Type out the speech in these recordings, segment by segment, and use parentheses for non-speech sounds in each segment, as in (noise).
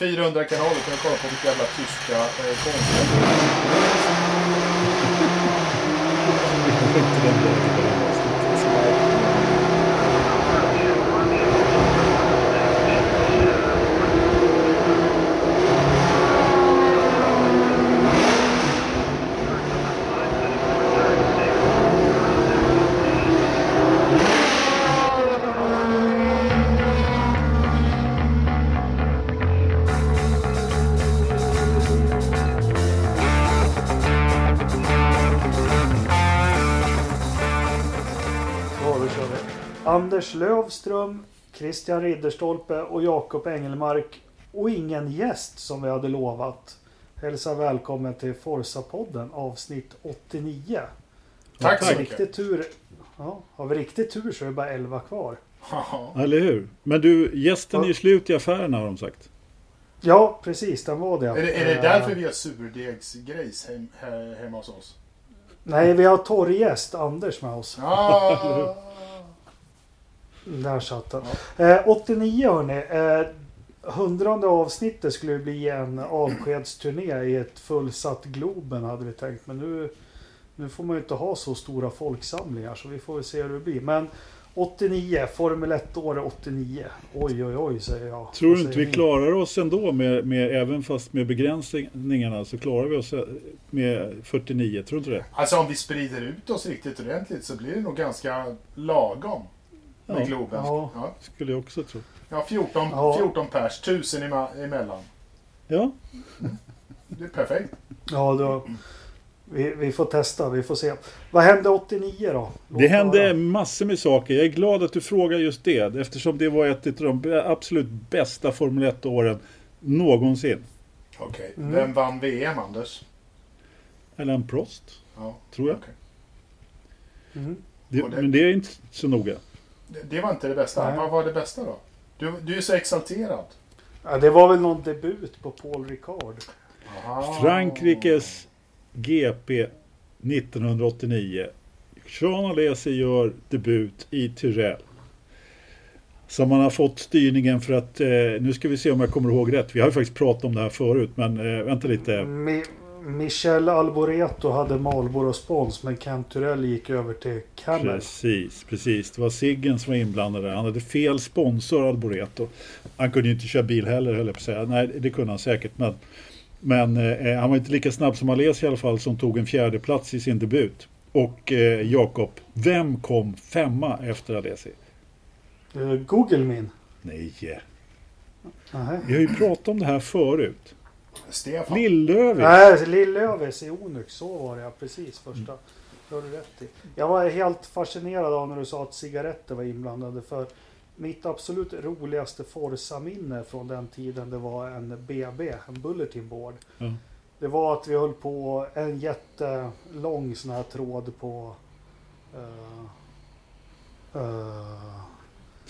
400 kanaler kan jag kolla på vilka jävla tyska eh, konstiga Anders Lövström, Christian Ridderstolpe och Jakob Engelmark. Och ingen gäst som vi hade lovat. Hälsa välkommen till Forsa-podden avsnitt 89. Tack så mycket. riktigt tur, ja, har vi riktigt tur så är det bara 11 kvar. Eller hur? Men du, gästen är ju slut i affärerna har de sagt. Ja, precis. Den var det. Är, det, är det Eh, därför vi har surdegsgrejs hem, he, hemma hos oss? Nej, vi har torrgäst Anders med oss. Ah, (laughs) Där satt den. Eh, 89 hörni. Eh, hundrade avsnittet skulle bli en avskedsturné i ett fullsatt Globen hade vi tänkt. Men nu, nu får man ju inte ha så stora folksamlingar så vi får väl se hur det blir. Men 89, Formel 1 år 89. Oj oj oj säger jag. Tror du inte vi ni? klarar oss ändå med, med, även fast med begränsningarna så klarar vi oss eh, med 49, tror du inte det? alltså om vi sprider ut oss riktigt ordentligt så blir det nog ganska lagom. Med Ja. Globen. Ja. Ja. Skulle jag också tro. Ja, 14, Ja. 14 pers, 1000 ema- emellan. Ja, Det är perfekt. Ja, då, vi, vi får testa, vi får se. Vad hände 89 då? Låt det hände höra. massor med saker. Jag är glad att du frågar just det. Eftersom det var ett av de absolut bästa Formel 1-åren någonsin. Okej. Mm. Vem vann VM, Anders? Alain Prost, Ja. tror jag. okej. Mm. Det, det- men det är inte så noga. Det, var inte det bästa. Nej. Vad var det bästa då? Du, du är så exalterad. Ja, det var väl någon debut på Paul Ricard. Aha. Frankrikes GP 1989. Jean Alesi gör debut i Tyrell. Som han har fått styrningen för att, eh, nu ska vi se om jag kommer ihåg rätt. Vi har ju faktiskt pratat om det här förut, men eh, vänta lite. Mi Michel Alboreto hade Marlboro spons men Canturell gick över till Camel. Precis, precis. Det var Siggen som var inblandad där. Han hade fel sponsor, Alboreto. Han kunde ju inte köra bil heller, höll jag på att säga. Nej, det kunde han säkert, men, men eh, han var inte lika snabb som Alesi i alla fall, som tog en fjärde plats i sin debut. Och eh, Jakob, vem kom femma efter Alesi? Eh, Google min. Nej, vi har ju pratat om det här förut. Stefan. Lillövis. Nej, Lillövis i Onyx. Så var det ja, precis första. Det har du rätt i. Jag var helt fascinerad av när du sa att cigaretter var inblandade. För mitt absolut roligaste Forza-minne från den tiden det var en BB, en Bulletin Board. Ja. Det var att vi höll på en jättelång sån här tråd på... Uh, uh,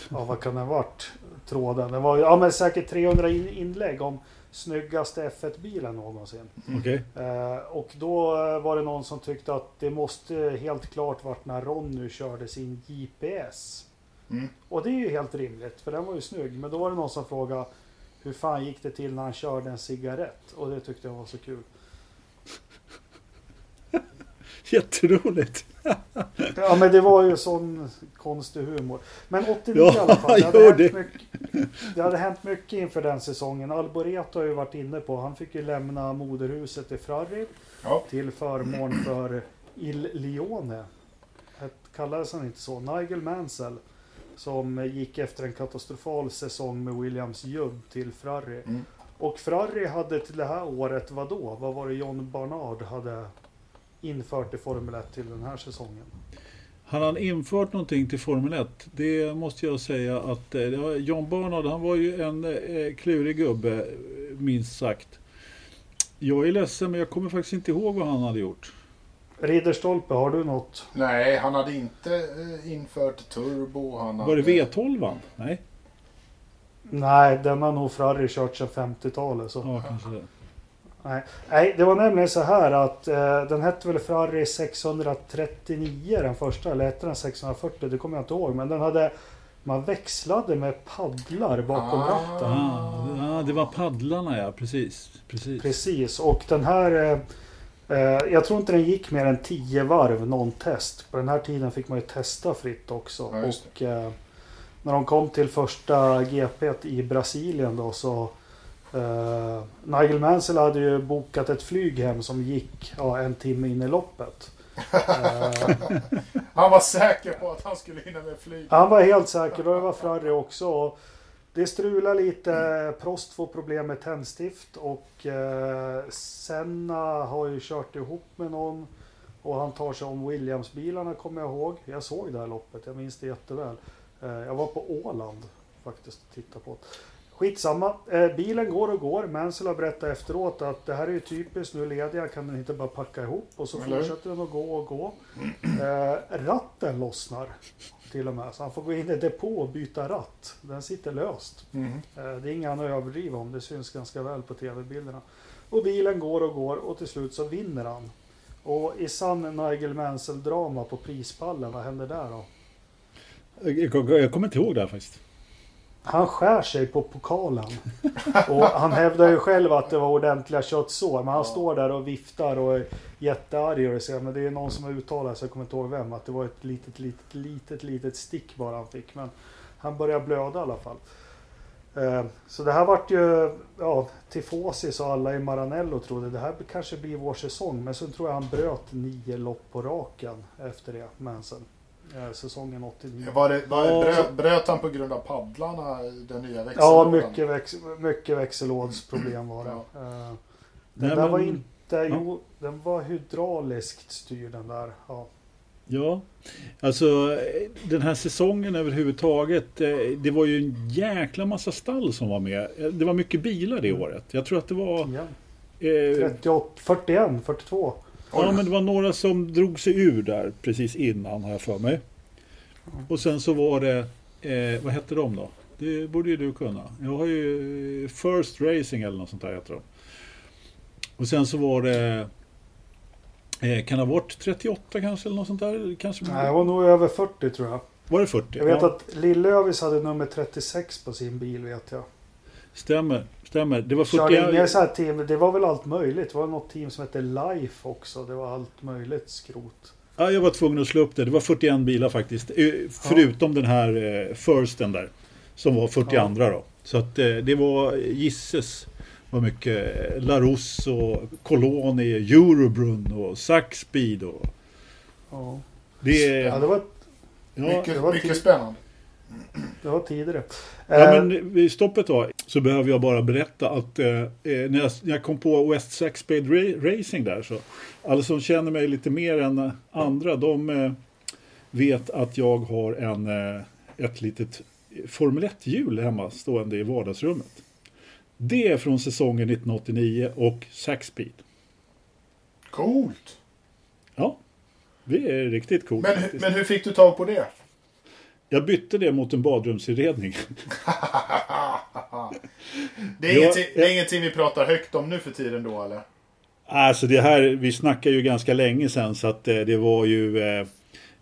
ja, vad kan det ha varit? Tråden. Det var ja, men säkert 300 in- inlägg om snyggaste F1-bilen någonsin. Okej. Eh, och då var det någon som tyckte att det måste helt klart varit när Ronny körde sin GPS. Mm. Och det är ju helt rimligt, för den var ju snygg. Men då var det någon som frågade hur fan gick det till när han körde en cigarett? Och det tyckte jag var så kul. (laughs) Jätteroligt. Ja men det var ju sån konstig humor. Men 89 Ja, i alla fall. Det hade, det. Mycket, det hade hänt mycket inför den säsongen. Alboreto har ju varit inne på. Han fick ju lämna moderhuset i Ferrari. Ja. Till förmån för Il Lione. Kallades han inte så? Nigel Mansell. Som gick efter en katastrofal säsong med Williams Judd till Ferrari. Mm. Och Ferrari hade till det här året, vad då? Vad var det John Barnard hade infört i Formel 1 till den här säsongen? Har han infört någonting till Formel 1? Det måste jag säga att eh, det var, John Barnard, han var ju en eh, klurig gubbe, minst sagt. Jag är ledsen, men jag kommer faktiskt inte ihåg vad han hade gjort. Ridderstolpe, har du något? Nej, han hade inte eh, infört turbo. Han Var det hade... V12? -an? Nej? Nej, den har nog Ferrari kört sedan 50-talet. Så. Ja, kanske det. Nej. Nej, det var nämligen så här att eh, den hette väl Ferrari 639 den första, eller hette den 640? Det kommer jag inte ihåg. Men den hade man växlade med paddlar bakom Ah. ratten. Ah, ja, det var paddlarna ja, precis. precis. Precis, och den här... Eh, eh, jag tror inte den gick mer än 10 varv någon test. På den här tiden fick man ju testa fritt också. Ja, och eh, när de kom till första GP i Brasilien då så... Eh, Nigel Mansell hade ju bokat ett flyg hem som gick ja, en timme in i loppet. Eh, (laughs) Han var säker på att han skulle hinna med flyg. Han var helt säker och det var Ferrari också. Det strular lite. Prost får problem med tändstift och eh, Senna har ju kört ihop med någon. Och han tar sig om Williams-bilarna kommer jag ihåg. Jag såg det här loppet, jag minns det jätteväl. Eh, jag var på Åland faktiskt och tittade på det. Skitsamma, eh, bilen går och går. Mansell har berättat efteråt att det här är ju typiskt, nu leder jag, kan den inte bara packa ihop? Och så Eller fortsätter den att gå och gå. Eh, ratten lossnar till och med, så han får gå in i depå och byta ratt. Den sitter löst. Mm. Eh, Det är inget att överdriva om, det syns ganska väl på tv-bilderna. Och bilen går och går och till slut så vinner han. Och i sann Nigel Mansell-drama på prispallen, vad händer där då? Jag, jag, jag kommer inte ihåg det här faktiskt. Han skär sig på pokalen. Och han hävdar ju själv att det var ordentliga köttsår. Men han Ja. står där och viftar och är jättearg och säger men det är någon som har uttalat sig, jag kommer inte ihåg vem, att det var ett litet, litet, litet, litet stick bara han fick. Men han börjar blöda i alla fall. Eh, Så det här vart ju, ja, tifosi sa alla i Maranello trodde det här kanske blir vår säsong. Men så tror jag han bröt nio lopp på raken efter det, Manson. Eh, Säsongen 89. Var det, var det, Ja. bröt, bröt han på grund av paddlarna, den nya Ja, växellådan? mycket, väx, mycket växellådsproblem var det. Ja. Eh, Den Nej, där var men- inte, jo, den var hydrauliskt styrd den där. Ja. Ja, alltså den här säsongen överhuvudtaget. eh, Det var ju en jäkla massa stall som var med. Det var mycket bilar det året. Jag tror att det var... Ja. Eh, 38, 41, 42. Ja, men det var några som drog sig ur där precis innan har jag för mig. Och sen så var det... Eh, vad hette de då? Det borde ju du kunna. Jag har ju eh, First Racing eller något sånt där heter de. Och sen så var det... Eh, kan det ha varit 38 kanske eller något sånt där? Kanske, Nej, det var nog över 40 tror jag. Var det 40? Jag vet ja. att Lillövis hade nummer 36 på sin bil vet jag. Stämmer, stämmer. Det var Körde 40... inga så här team, det var väl allt möjligt. Det var något team som hette Life också. Det var allt möjligt skrot. Ja, jag var tvungen att slå upp det. Det var 41 bilar faktiskt. Eh, Förutom den här eh, Firsten där. Som var 42 då. Så att eh, det var gisses vad mycket Larus och Coloni, Eurobrunn och Saxspeed och Ja, det ja det, var, Ja, mycket det var mycket tid- det var tidigare. ja, Eh, men vid stoppet då så behöver jag bara berätta att eh, eh, när, jag, när jag kom på West Saxspade Ra- Racing där så alla som känner mig lite mer än andra de eh, vet att jag har en, eh, ett litet Formel 1-hjul hemma stående i vardagsrummet. Det är från säsongen 1989 och Saxspeed. Coolt! Ja, det är riktigt coolt. Men, faktiskt. men hur fick du tag på det? Jag bytte det mot en badrumsinredning. Det är, Ja, ingenting, det är ingenting vi pratar högt om nu för tiden då eller? Alltså det här, vi snackar ju ganska länge sedan så att eh, det var ju eh,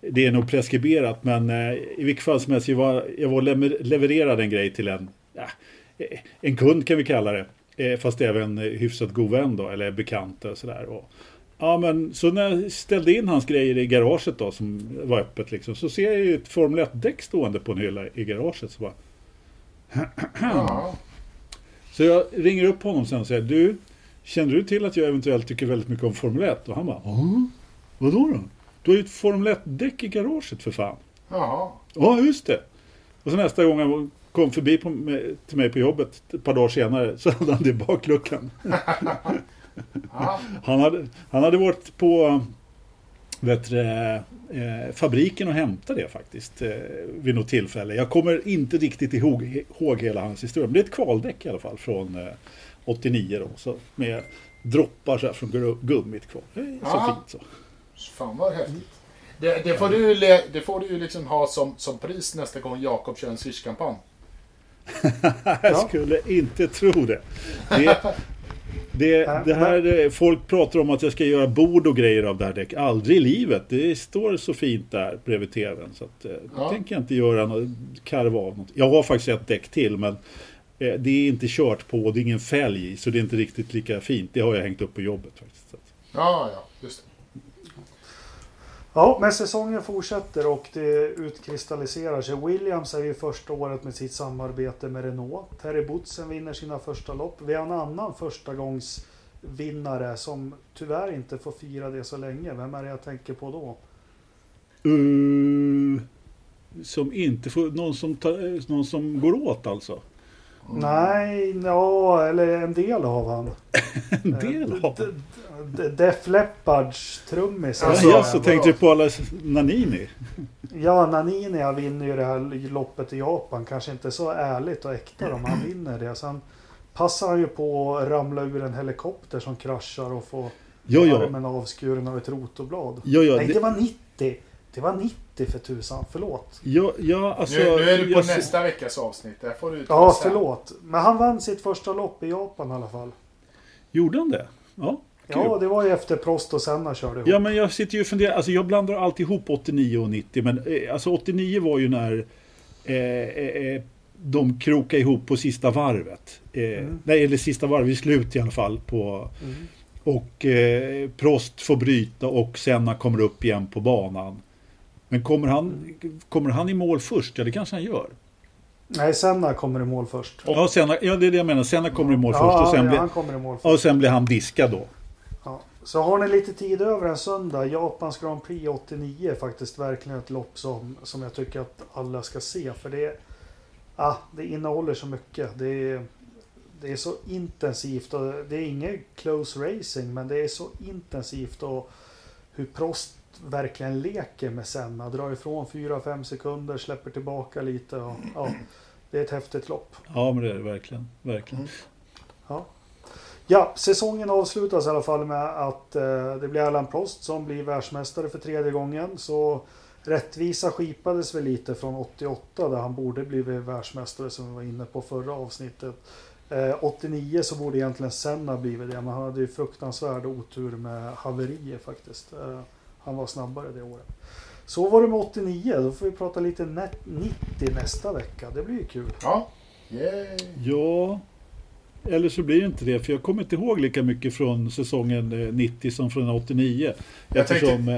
Det är nog preskriberat men eh, i vilket fall som helst jag var, jag var och lever- levererade en grej till en En kund kan vi kalla det Fast även hyfsat god vän då eller bekant och sådär Ja men så när jag ställde in hans grejer i garaget då som var öppet liksom Så ser jag ju ett Formel 1-däck stående på en hylla i garaget så bara Ja. Så jag ringer upp honom sen och säger du Känner du till att jag eventuellt tycker väldigt mycket om Formel 1? Och han bara Ja, vadå då? Du har ju ett Formel 1-däck i garaget för fan. Jaha. Ja, just det. Och så nästa gång han kom förbi på, med, till mig på jobbet ett par dagar senare så hade han det i bakluckan. (laughs) Ja. Han hade, han hade varit på vet du, eh, fabriken och hämtat det faktiskt eh, vid något tillfälle. Jag kommer inte riktigt ihåg, ihåg hela hans historia. Men det är ett kvaldäck i alla fall från eh, 89 då. Så med droppar så här från gu- gummit kvar. Det är så Ja. fint så. Fan vad häftigt. Det, det, får du, det får du ju liksom ha som, som pris nästa gång Jakob kör en Swish-kampanj. (laughs) Jag skulle inte tro det. Det, Det, det här, eh, folk pratar om att jag ska göra bord och grejer av det här däcket. Aldrig i livet. Det står så fint där bredvid tvn. Så att, eh, Ja. tänker jag inte göra något, karva av något. Jag har faktiskt ett däck till men eh, det är inte kört på. Det är ingen fälg i. Så det är inte riktigt lika fint. Det har jag hängt upp på jobbet faktiskt. Ja, ja, just det. Ja, men säsongen fortsätter och det utkristalliserar sig. Williams är ju första året med sitt samarbete med Renault. Terry Boutsen vinner sina första lopp. Vi har en annan förstagångsvinnare som tyvärr inte får fira det så länge. Vem är det jag tänker på då? Uh, som inte får, någon som, tar, någon som går åt alltså. Nej, ja, eller en del av han. (laughs) En del av D- D- Def Leppards trummis. Ja, Alltså, jag så tänkte på alla Nanini. Ja, Nanini han vinner ju det här loppet i Japan. Kanske inte så ärligt och äkta om han vinner det. Sen passar han ju på att ramla ur en helikopter som kraschar och få Ja, ja. armen avskuren av ett rotorblad. Ja, ja, Nej, det det, var 90. Det var 90 för tusan. Förlåt. ja, ja alltså, Nu, nu är du på jag- nästa veckas avsnitt. Där får du Ja, sen. förlåt. Men han vann sitt första lopp i Japan i alla fall. Gjorde han det? Ja, kul. Ja, det var ju efter Prost och Senna körde ihop. Ja, men jag sitter ju och funderar. Alltså jag blandar alltid ihop 89 och 90. Men eh, alltså 89 var ju när eh, eh, eh, de krokade ihop på sista varvet. Eh, Mm. Nej, eller sista varvet, i slut i alla fall. På, Mm. och eh, Prost får bryta och Senna kommer upp igen på banan. Men kommer han, kommer han i mål först? Ja, det kanske han gör. Nej, Senna kommer i mål först. Ja, Senna, ja det är det jag menar. Senna kommer i mål ja, först och sen, han, blir, han kommer i mål först. och sen blir han diskad då. Ja. Så har ni lite tid över en söndag, Japans Grand Prix 89 är faktiskt verkligen ett lopp som, som jag tycker att alla ska se. För det, ah, det innehåller så mycket. Det är, det är så intensivt och det är inget close racing men det är så intensivt och hur Prost verkligen leker med Senna. Drar ifrån 4-5 sekunder, släpper tillbaka lite. Och, ja, det är ett häftigt lopp. Ja, men det är det verkligen. verkligen. Mm. Ja. ja, säsongen avslutas i alla fall med att eh, det blir Alain Prost som blir världsmästare för tredje gången. Så rättvisa skipades väl lite från 88 där han borde blivit världsmästare som vi var inne på förra avsnittet. Eh, 89 så borde egentligen Senna blivit det, men han hade ju fruktansvärd otur med haverier faktiskt. Eh, han var snabbare det året. Så var det med 89, då får vi prata lite net- 90 nästa vecka. Det blir ju kul. Ja. Yay. Ja, eller så blir det inte det. För jag kommer inte ihåg lika mycket från säsongen eh, 90 som från 89. Jag Eftersom... eh,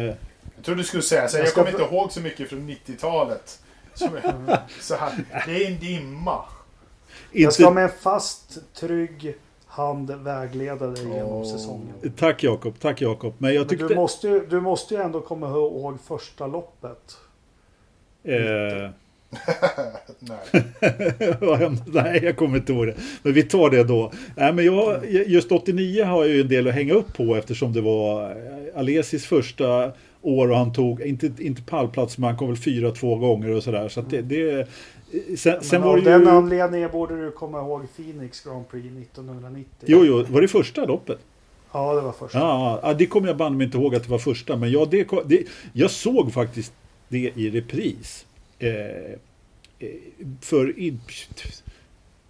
Jag trodde du skulle säga så. Jag Jag, kommer inte ihåg så mycket från 90-talet. Som är, så här. Det är en dimma. Jag ska med en fast, trygg hand vägleda dig genom Åh. säsongen. tack Jakob, tack Jakob. Men jag Men tyckte... du, måste ju, du måste ju ändå komma ihåg första loppet. Eh, (laughs) Nej. (laughs) Nej, jag kommer inte ihåg det. Men vi tar det då. Nej, men jag, just 89 har jag ju en del att hänga upp på eftersom det var eh, Alesis första år och han tog, inte, inte pallplats, men han kom väl fyra två gånger och sådär. Så att det, det, sen, sen av det den ju... anledningen borde du komma ihåg Phoenix Grand Prix 1990. Jo, jo, var det första loppet? Ja, det var första. Ja, ja, det kommer jag banne mig inte ihåg att det var första. Men ja, det, det, jag såg faktiskt det i repris. Eh, eh, för...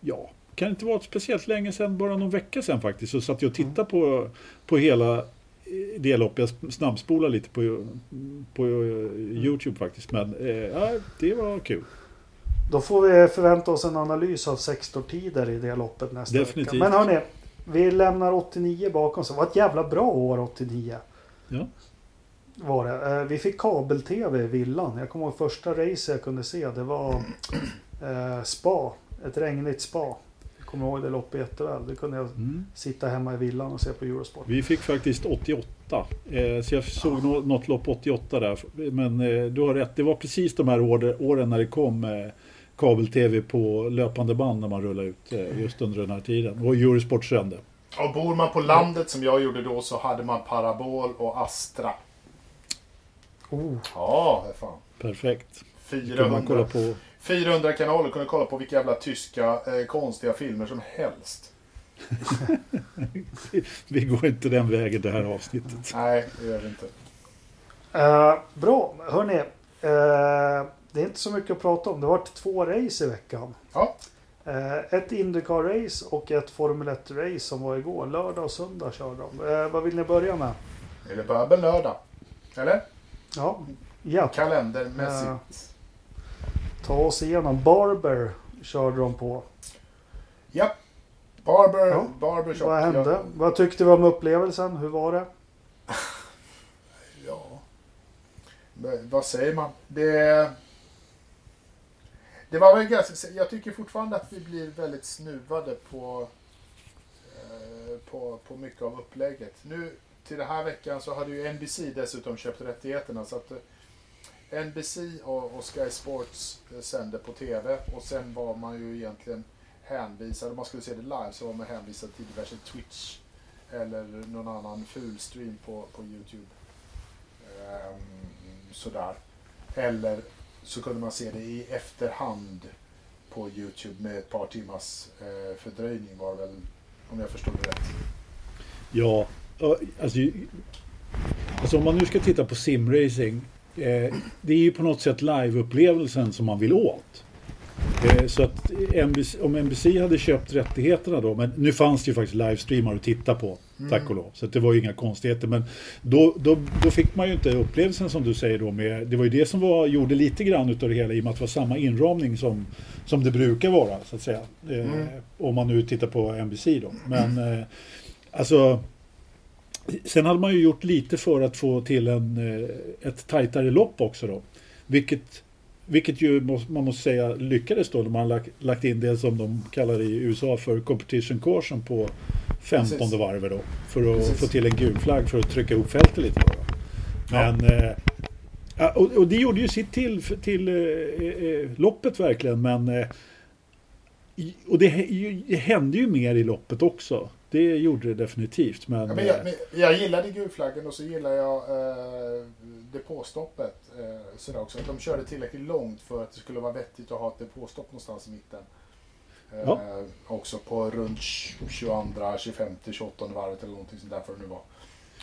Ja, kan det inte vara speciellt länge sedan, bara någon vecka sedan faktiskt. Så satt jag och tittade på, på hela eh, det loppet. Jag snabbspolade lite på, på eh, Youtube faktiskt. Men eh, ja, det var kul. Då får vi förvänta oss en analys av sektortider i det loppet nästa Definitivt. vecka. Men hörni, vi lämnar 89 bakom oss. Det var ett jävla bra år 89. Ja. Var det. Eh, Vi fick kabel-tv i villan. Jag kommer ihåg första race jag kunde se. Det var (clears throat) eh, spa. Ett regnigt spa. Jag kommer ihåg det loppet jätteväl. Det kunde jag Mm. sitta hemma i villan och se på Eurosport. Vi fick faktiskt 88. Eh, så jag såg nå- något lopp 88 där. Men eh, du har rätt, det var precis de här år, åren när det kom eh, kabel-tv på löpande band när man rullade ut eh, just under den här tiden. Och Eurosport sände. Och bor man på landet som jag gjorde då så hade man Parabol och Astra. Oh, Ja, för fan. Perfekt. Kunde man kolla 400, på. 400 kanaler kunde kolla på vilka jävla tyska eh, konstiga filmer som helst. (laughs) Vi går inte den vägen det här avsnittet. Nej, det gör vi inte. Eh, bra, hörni. Eh, det är inte så mycket att prata om. Det har varit två race i veckan. Ja. Eh, ett Indycar-race och ett Formel 1-race som var igår. Lördag och söndag körde de. Eh, vad vill ni börja med? Eller börjar med lördag. Eller? Ja, ja. Kalendermässigt. ta oss igenom. Barber körde de på. Ja. Barber, Ja. Barbershop. Vad hände? Ja, Vad tyckte vi om upplevelsen? Hur var det? (laughs) ja. Men vad säger man? Det... Det var väl ganska... Jag tycker fortfarande att vi blir väldigt snuvade på, eh, på, på mycket av upplägget. Nu till den här veckan så hade ju NBC dessutom köpt rättigheterna. Så att eh, NBC och, och Sky Sports eh, sände på TV och sen var man ju egentligen hänvisad, om man skulle se det live så var man hänvisad till diverse Twitch eller någon annan ful stream på, på Youtube. Um, sådär. Eller så kunde man se det i efterhand på Youtube med ett par timmars eh, fördröjning var väl, om jag förstod det rätt. Ja, alltså, alltså om man nu ska titta på simracing. Eh, det är ju på något sätt liveupplevelsen som man vill åt. Eh, så att NBC, om NBC hade köpt rättigheterna då, men nu fanns det ju faktiskt livestreamar att titta på, tack och lov. Så det var ju inga konstigheter. Men då, då, då fick man ju inte upplevelsen som du säger då med, det var ju det som var, gjorde lite grann utav det hela i och med att det var samma inramning som, som det brukar vara, så att säga. Eh, Om man nu tittar på NBC då. Men eh, alltså Sen hade man ju gjort lite för att få till en, eh, ett tajtare lopp också då. Vilket, vilket ju man måste säga lyckades då när man lagt, lagt in det som de kallar i USA för competition caution på 15 Precis. varvet då. För att Precis. få till en gul flagg för att trycka ihop fältet lite. Då. Men, eh, ja, och, och det gjorde ju sitt till, till eh, eh, loppet verkligen. Men, eh, och det, det hände ju mer i loppet också. Det gjorde det definitivt. Men, Ja, men jag, men jag gillade gulflaggen och så gillar jag eh, depåstoppet. Eh, sådär också. Att de körde tillräckligt långt för att det skulle vara vettigt att ha ett depåstopp någonstans i mitten. Eh, Ja. Också på runt 22, 25, 28 varvet eller någonting sånt där för det nu var.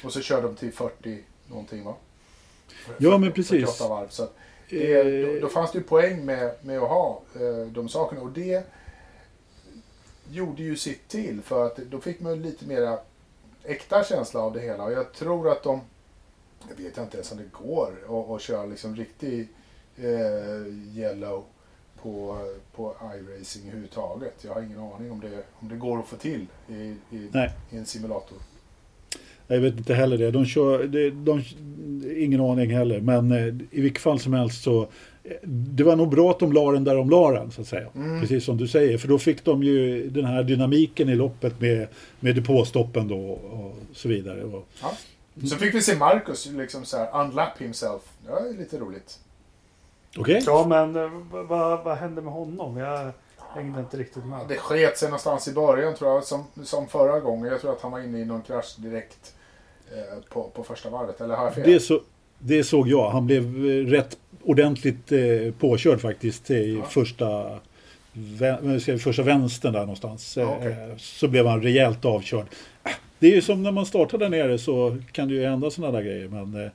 Och så körde de till 40 någonting va? Ja, men precis. 48 varv. Så det, då, Eh, då fanns det ju poäng med, med att ha eh, de sakerna. Och det gjorde ju sitt till. För att då fick man lite mera äkta känsla av det hela. Och jag tror att de... Jag vet inte ens om det går att, att köra liksom riktig eh, yellow på, på iRacing överhuvudtaget. Jag har ingen aning om det, om det går att få till i, i, i en simulator. Jag vet inte heller det. De kör, de, de, ingen aning heller. Men eh, i vilket fall som helst så. Det var nog bra att de la den där de la den så att säga. Mm. Precis som du säger. För då fick de ju den här dynamiken i loppet med, med depåstoppen då och så vidare. Och, Ja. Så fick vi se Marcus liksom så här unlap himself. Det var ju lite roligt. Okej? Ja, men eh, vad, vad, hände med honom? Jag hängde inte riktigt med. Det sket sig någonstans i början tror jag, som, som förra gången. Jag tror att han var inne i någon krasch direkt eh, på, på första varvet. Eller har jag fel? Det, så, det såg jag. Han blev eh, rätt ordentligt eh, påkörd faktiskt i Ja. första, första vänstern där någonstans. Ja, Eh, okej. Så blev han rejält avkörd. Ah, Det är ju som när man startar där nere så kan det ju hända sådana där grejer. Men, eh,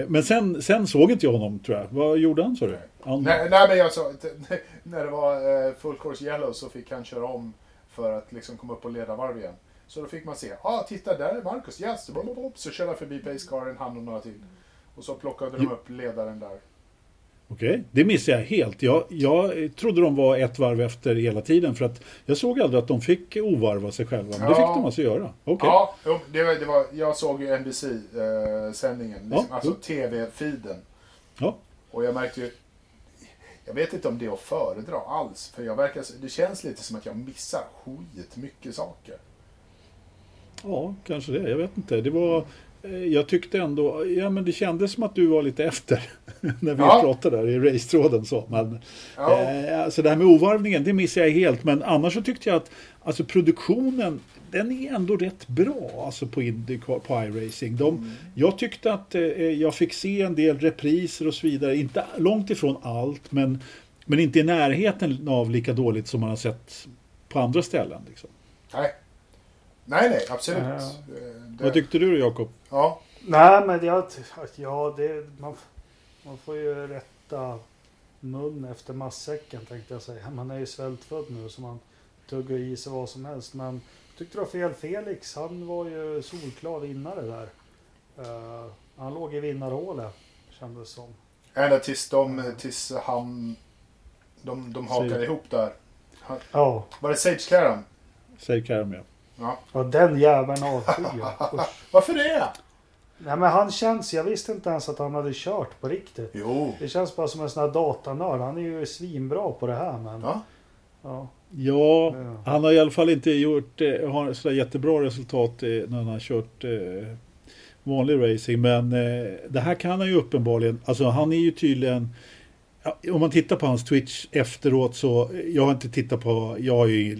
eh, men sen, sen såg inte jag honom tror jag. Vad gjorde han sa du? Han, Nej, nej, men jag sa, (laughs) när det var eh, full course yellow så fick han köra om för att liksom komma upp på ledarvarv igen. Så då fick man se, ah, titta där är Marcus, yes! Så körde han förbi Pacecaren, han och några till. Och så plockade de upp ledaren där. Okej, det missade jag helt. Jag, jag trodde de var ett varv efter hela tiden. För att jag såg aldrig att de fick ovarva sig själva. Men det Ja. fick de alltså göra. Okej. Ja, det var, det var, jag såg ju NBC-sändningen, liksom, Ja, alltså. TV-feeden. Ja. Och jag märkte ju... Jag vet inte om det är att föredra alls. För jag verkar, det känns lite som att jag missar skit mycket saker. Ja, kanske det. Jag vet inte. Det var, eh, jag tyckte ändå, ja men det kändes som att du var lite efter (laughs) när vi Ja. pratade där i racetråden. Så. Men, Ja. eh, alltså det här med ovarvningen, det missade jag helt. Men annars så tyckte jag att alltså produktionen, den är ändå rätt bra alltså på Indycar, på iRacing. De, Jag tyckte att eh, jag fick se en del repriser och så vidare. Inte långt ifrån allt, men, men inte i närheten av lika dåligt som man har sett på andra ställen. Liksom. Nej. Nej, nej, absolut. Ja. Eh, Det, Vad tyckte du då, Jakob? Ja, Nej, men jag... Ja, det... Man, man får ju rätta mun efter matsäcken tänkte jag säga. Man är ju svältfödd nu så man tuggar i sig vad som helst. Men tyckte du var fel Felix, han var ju solklar vinnare där. Uh, han låg i vinnarhålet kändes som. Ända tills, de, tills han... De, de hakade Sage. ihop där. Han, Ja, var det Sage Caram? Säger Karam ja. Ja. och den jäveln avskyr jag. (laughs) Usch. Varför det? Nej men han känns, jag visste inte ens att han hade kört på riktigt. Jo. Det känns bara som en sån här datanörd. Han är ju svinbra på det här men... Ja. Ja. Ja, Ja. han har i alla fall inte gjort eh, har sådär jättebra resultat eh, när han har kört eh, vanlig racing. Men eh, det här kan han ju uppenbarligen. Alltså han är ju tydligen ja, om man tittar på hans Twitch efteråt så jag har inte tittat på, jag har ju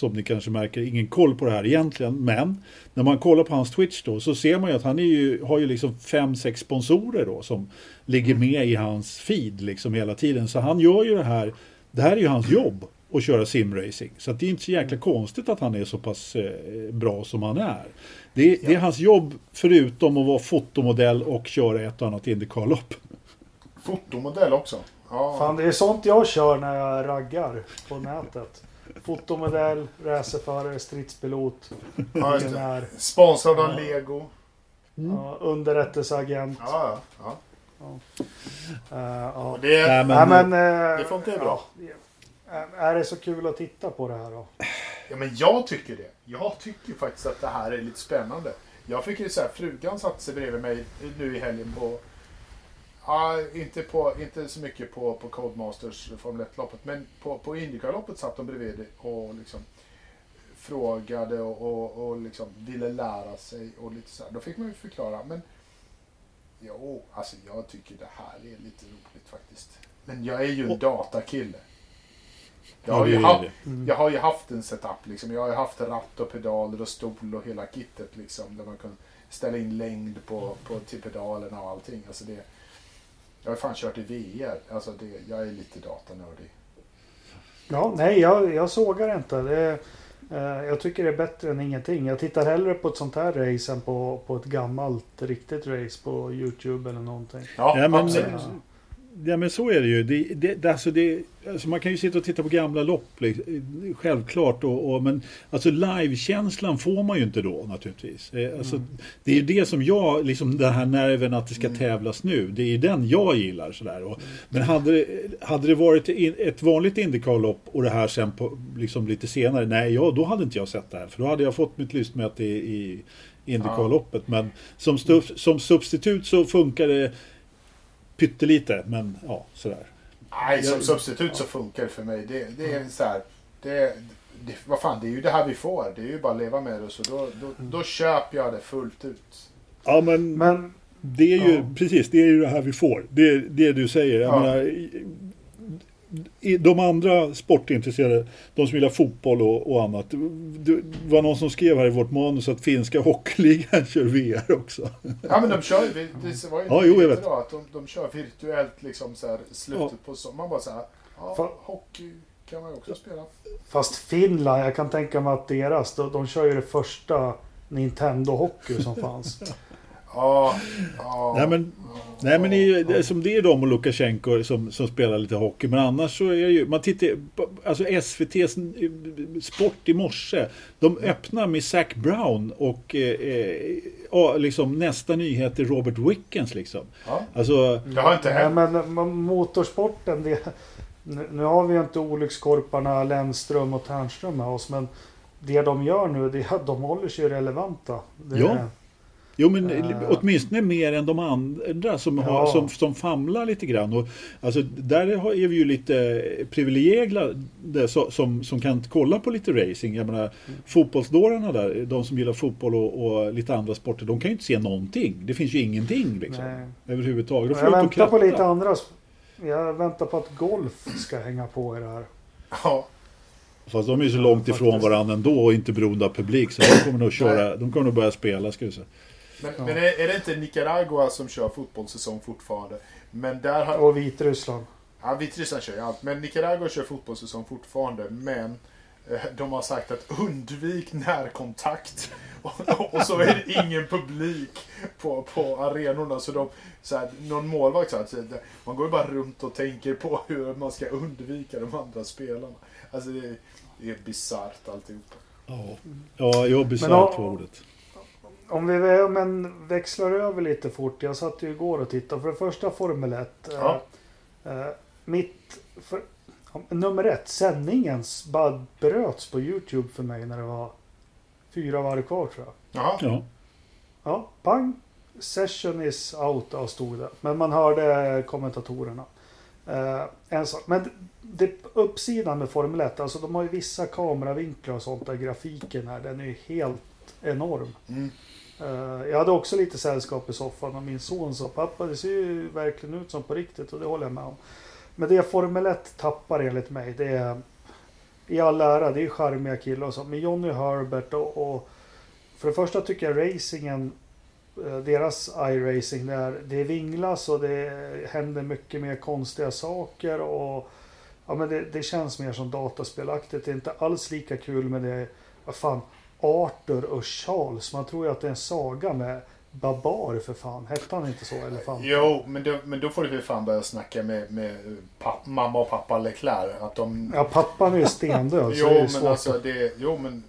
som ni kanske märker ingen koll på det här egentligen. Men när man kollar på hans Twitch då så ser man ju att han är ju, har ju liksom fem, sex sponsorer då som ligger med i hans feed liksom hela tiden. Så han gör ju det här, det här är ju hans jobb att köra simracing. Så att det är inte så jäkla konstigt att han är så pass eh, bra som han är. Det, är- det är hans jobb förutom att vara fotomodell och köra ett och annat Indycar-lopp. Fotomodell också. Ja. Fan det är sånt jag kör när jag raggar på nätet. Fotomodell, racerförare, stridspilot, Ja, miljonär, Sponsrad av Lego. ja, underrättelseagent. Ja, ja. Eh, ja. Det, Nej, Nej, men, men, eh, det funkar ju bra. ja. Är det så kul att titta på det här då? Ja, men jag tycker det. Jag tycker faktiskt att det här är lite spännande. Jag fick ju så här, frugan satte sig bredvid mig nu i helgen på... Ja, inte, på, inte så mycket på, på Codemasters Formel 1-loppet, men på, på Indycar-loppet satt de bredvid och liksom frågade och, och, och liksom ville lära sig och lite så här. Då fick man ju förklara, men jo, alltså jag tycker det här är lite roligt faktiskt. Men jag är ju en datakille. Jag har, ju haft, det. jag har ju haft en setup liksom. Jag har ju haft ratt och pedaler och stol och hela kittet liksom. Där man kan ställa in längd på, på till pedalerna och allting. Alltså det, jag har fan kört i VR. Alltså det, jag är lite datanördig. Ja, nej, jag, jag sågar inte. Det, eh, jag tycker det är bättre än ingenting. Jag tittar hellre på ett sånt här race än på, på ett gammalt riktigt race på Youtube eller någonting. Ja, Ja, men- absolut. Ja. Men så är det ju. Det, det, det, alltså det, alltså man kan ju sitta och titta på gamla lopp. Liksom, självklart. Och, och, men alltså livekänslan får man ju inte då naturligtvis. Eh, Alltså, Det är ju det som jag, liksom den här nerven att det ska tävlas nu. Det är ju den jag gillar. Sådär. Och, men hade, det- hade det varit in, ett vanligt Indycar-lopp och det här sen på, liksom lite senare. Nej, ja, då hade inte jag sett det här. För då hade jag fått mitt lystmäte i, i Indycar-loppet. Men som, stuf, som substitut så funkar det pyttelite. Men ja, sådär. Nej, som substitut så funkar det för mig. Det, det är så här. Det, det, vad fan, det är ju det här vi får. Det är ju bara att leva med det. Så då, då, då köper jag det fullt ut. Ja, men, Men det är ju Ja. precis det är ju det här vi får. Det är det du säger. Jag Ja. menar, de andra sportintresserade, de som gillar fotboll och, och annat. Det var någon som skrev här i vårt manus att finska (laughs) hockeyligan kör VR också. Ja, men de kör ju. Det var ju Ja, jo, jag vet. idag att de, de kör virtuellt liksom så här slutet Ja. på sommaren. Man bara så här. Ja, hockey kan man ju också spela. fast Finland, jag kan tänka mig att deras, de, de kör ju det första Nintendo Hockey som fanns. (laughs) Ja, ja. Nej men, nej, men det är ju det som det är de och Lukasjenko som, som spelar lite hockey. Men annars så är det ju, man tittar alltså SVT's Sport i morse. De öppnar med Zac Brown och eh, eh, liksom nästa nyhet är Robert Wickens liksom. Ja. Alltså, Det har inte Nej, hänt. men motorsporten, det, nu, nu har vi ju inte olyckskorparna Lennström och Ternström med oss, men det de gör nu, det är att de håller sig relevanta. Det, Ja. Jo men Eh. åtminstone mer än de andra som, har, Ja. som, som famlar lite grann. Och, alltså, där har- är vi ju lite privilegierade som, som kan kolla på lite racing. Jag menar, fotbollsdårarna där, de som gillar fotboll och, och lite andra sporter, de kan ju inte se någonting. Det finns ju ingenting liksom, Nej. överhuvudtaget. Jag väntar på lite andra. Jag väntar på att golf ska hänga på i det här. Ja. Fast de är ju så långt ifrån varandra ändå och inte beroende av publik. Så de kommer nog köra, de kommer nog börja spela ska vi säga. Men, men är, är det inte Nicaragua som kör fotbollssäsong fortfarande? Men där har... Och Vitryssland. Ja, Vitryssland kör ju allt. Men Nicaragua kör fotbollssäsong fortfarande. Men eh, de har sagt att undvik närkontakt (laughs) Och, och så är det ingen publik på, på arenorna. Så, de, så här, någon målvakt så här, det- man går ju bara runt och tänker på hur man ska undvika de andra spelarna. Alltså det, är- det är bisarrt alltihopa. Ja, ja jag Men bisarrt ja- var ordet. Om vi men växlar över lite fort. Jag satt ju igår och tittade. För det första Formel 1. Ja. Eh, eh, mitt... För, nummer ett. Sändningens bara bröts på YouTube för mig när det var fyra varv kvar tror jag. Jaha. Ja. Ja, pang. Session is out stod det. Men man hörde kommentatorerna. Eh, en sak. Men det, uppsidan med Formel 1, alltså de har ju vissa kameravinklar och sånt där. Grafiken här, den är ju helt enorm. Mm. Eh, jag hade också lite sällskap i soffan och min son sa pappa det ser ju verkligen ut som på riktigt och det håller jag med om. Men det Formel 1 tappar enligt mig det är i all ära, det är charmiga killar och så. Men Johnny Herbert och, och för det första tycker jag racingen eh, deras iRacing där det vinglas och det händer mycket mer konstiga saker och ja, men det, det känns mer som dataspelaktigt. Det är inte alls lika kul med det, vad fan, Arthur och Charles. Man tror ju att det är en saga med Babar för fan. Hette han inte så? Elefant? Jo, men då, men då får du väl fan börja snacka med, med papp, mamma och pappa Leclerc. Att de... Ja, pappan är ju stendöd. (laughs) jo, är det men alltså det... Jo, men...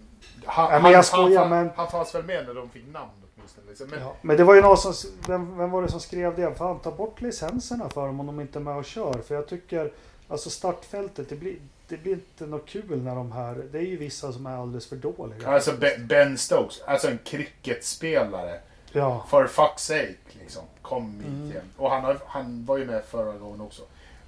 Han, Ja, men jag skojar, han, men- han fanns väl med när de fick namn åtminstone. Liksom. Men, Ja, men det var ju någon som... Vem, vem var det som skrev det? Fan, ta bort licenserna för dem om de inte är med och kör. För jag tycker... Alltså startfältet, det blir, det blir inte något kul när de här... Det är ju vissa som är alldeles för dåliga. Alltså Be- Ben Stokes, alltså en cricketspelare. Ja. For fuck's sake, liksom. Kom hit Mm. igen. Och han, har, han var ju med förra gången också.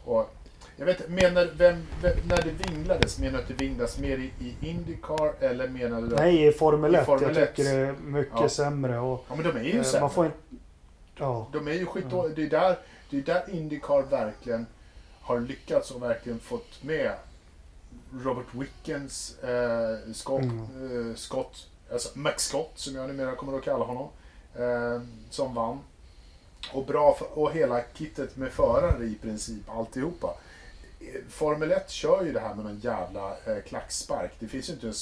Och jag vet menar, vem, vem, när det vinglades, menar du att det vinglades mer i, i Indycar eller menar du. Nej, i Formel I 1. Formel jag 1. tycker det är mycket Ja. sämre. Och, Ja men de är ju eh, sämre. man får inte... Ja. De är ju skit Ja. Det är där, det är där Indycar verkligen har lyckats och verkligen fått med Robert Wickens eh, Scott, Mm. eh, Scott, alltså Max Scott som jag numera kommer att kalla honom, eh, som vann. Och bra för, och hela kittet med förare i princip, alltihopa. Eh, Formel 1 kör ju det här med någon jävla eh, klackspark. Det finns ju inte en...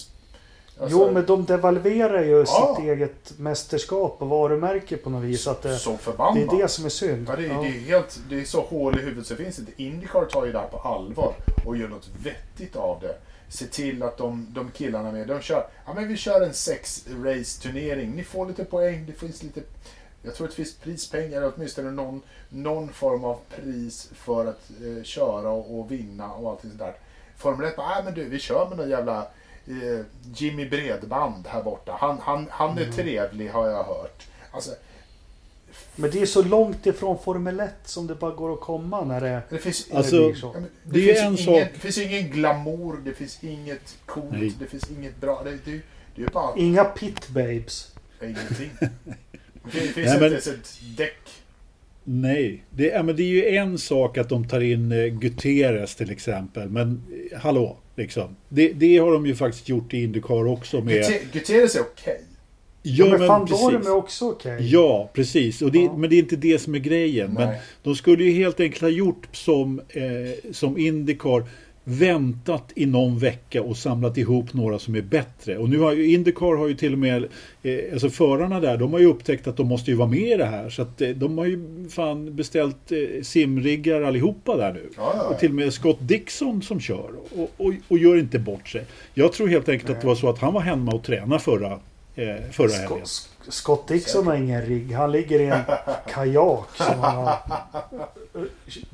alltså, jo, men de devalverar ju Ja. sitt eget mästerskap och varumärke på något vis. Att det, så det förbannat. är det som är synd. Ja, det, är, Ja. det, är helt, det är så hål i huvudet så det finns inte. Indycar tar ju det här på allvar och gör något vettigt av det. Se till att de, de killarna med, de kör, ja men vi kör en sex race turnering. Ni får lite poäng, det finns lite, jag tror att det finns prispengar, åtminstone någon, någon form av pris för att eh, köra och, och vinna och allting sådär. Formel 1 bara, nej men du, vi kör med någon jävla eh, Jimmy Bredband här borta. Han, han, han är trevlig har jag hört. Alltså, Men det är så långt ifrån Formel 1 som det bara går att komma när det, det finns Alltså, det blir så. Det, Det är finns en ingen, sak- det finns ingen glamour, det finns inget coolt, Nej. det finns inget bra. Det, det, det är ju bara Inga pit babes. ingenting. Det (laughs) finns Nej, inte men- ens ett däck. Nej, det, ja, men det är ju en sak att de tar in eh, Guterres till exempel. Men eh, hallå, liksom. Det, det har de ju faktiskt gjort i Indycar också med... Guterres är okej. Ja, men, fan precis. Är också okej. Ja, precis. Och det, Ja. Men det är inte det som är grejen. Men de skulle ju helt enkelt ha gjort som, eh, som Indycar. Väntat i någon vecka och samlat ihop några som är bättre. Och nu har ju Indycar har ju till och med, eh, alltså förarna där, de har ju upptäckt att de måste ju vara med i det här. Så att eh, de har ju fan beställt eh, simriggar allihopa där nu. Ja, ja, Och till och med Scott Dixon som kör och, och, och gör inte bort sig. Jag tror helt enkelt att det var så att han var hemma och tränade förra, eh, förra helgen. Scott, Scott Dixon har ingen rigg. Han ligger i en (laughs) kajak som han har eh,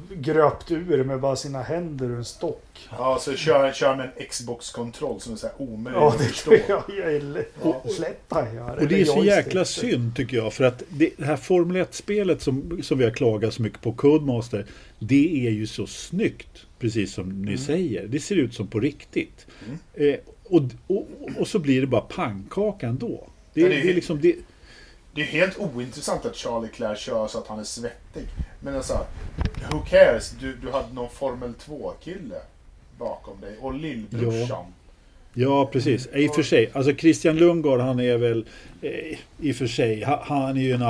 gröpt ur med bara sina händer ur en stock. Ja, så kör, kör med en Xbox-kontroll som är så här omöjlig Ja, att det förstå. (laughs) tror jag. jag är Ja. lätt han gör. Och det är så jäkla synd tycker jag. För att det det här Formel 1-spelet som, som vi har klagat så mycket på, Codemaster, det är ju så snyggt. Precis som Mm. ni säger. Det ser ut som på riktigt. Mm. Eh, och, och, och så blir det bara pannkaka ändå. Det, Ja, det, det är- är liksom... Det, Det är helt ointressant att Charlie Claire kör så att han är svettig. Men alltså, who cares? Du, du hade någon Formel 2-kille bakom dig och lillbrorsan. ja, precis. I och för sig. Alltså Christian Lundgaard, han är väl... Eh, I och för sig, ha- han är ju en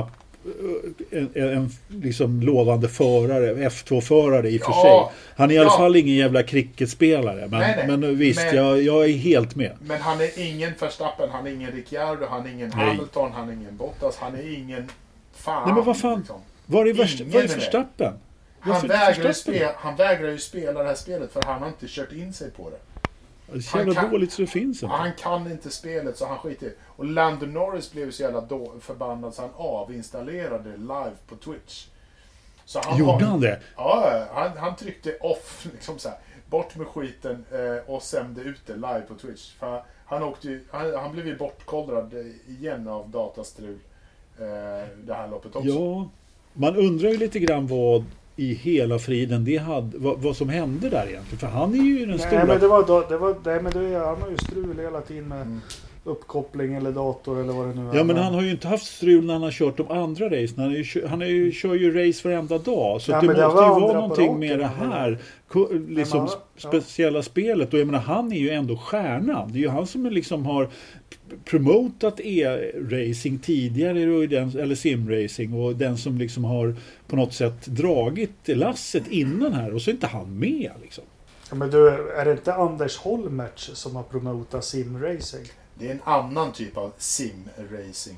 en, en liksom lovande förare, F2-förare i och för Ja, sig. Han är i alla ja. fall ingen jävla cricketspelare. Men, Nej, nej. men visst, Men- jag, jag är helt med. Men han är ingen Verstappen, han är ingen Ricciardo, han är ingen Nej. Hamilton, han är ingen Bottas, han är ingen... Fan. Nej, men vad fan? liksom. Var är, värst, var är. Verstappen? Han vägrar, spela, han vägrar ju spela det här spelet för han har inte kört in sig på det. Det är så Han jävla kan- dåligt så det finns inte. Han kan inte spelet så han skiter Och Lando Norris blev så jävla då, förbannad så han avinstallerade live på Twitch. Så han Gjorde han det? Ja, han, han tryckte off, (laughs) liksom så här, bort med skiten eh, och sände ut det live på Twitch. För han, åkte ju, han, han blev ju bortkollrad igen av datastrul eh, det här loppet också. Ja, man undrar ju lite grann vad i hela friden det hade, vad, vad som hände där egentligen. För han är ju den Nej stora... men det var, då, det var, nej, men det, han har ju strul hela tiden med Mm. Uppkoppling eller dator eller vad det nu är. Ja men han har ju inte haft strul när han har kört de andra racen. Han, är ju, han är ju, kör ju race varenda dag. Så Ja, det det måste var ju vara någonting med det här. Liksom sp- ja. speciella spelet. Och jag menar han är ju ändå stjärnan. Det är ju han som liksom har promotat e-racing tidigare. Den, eller simracing. Och den som liksom har på något sätt dragit lasset innan här. Och så är inte han med liksom. Ja, men du, är det inte Anders Holmertz som har promotat simracing? Det är en annan typ av sim-racing.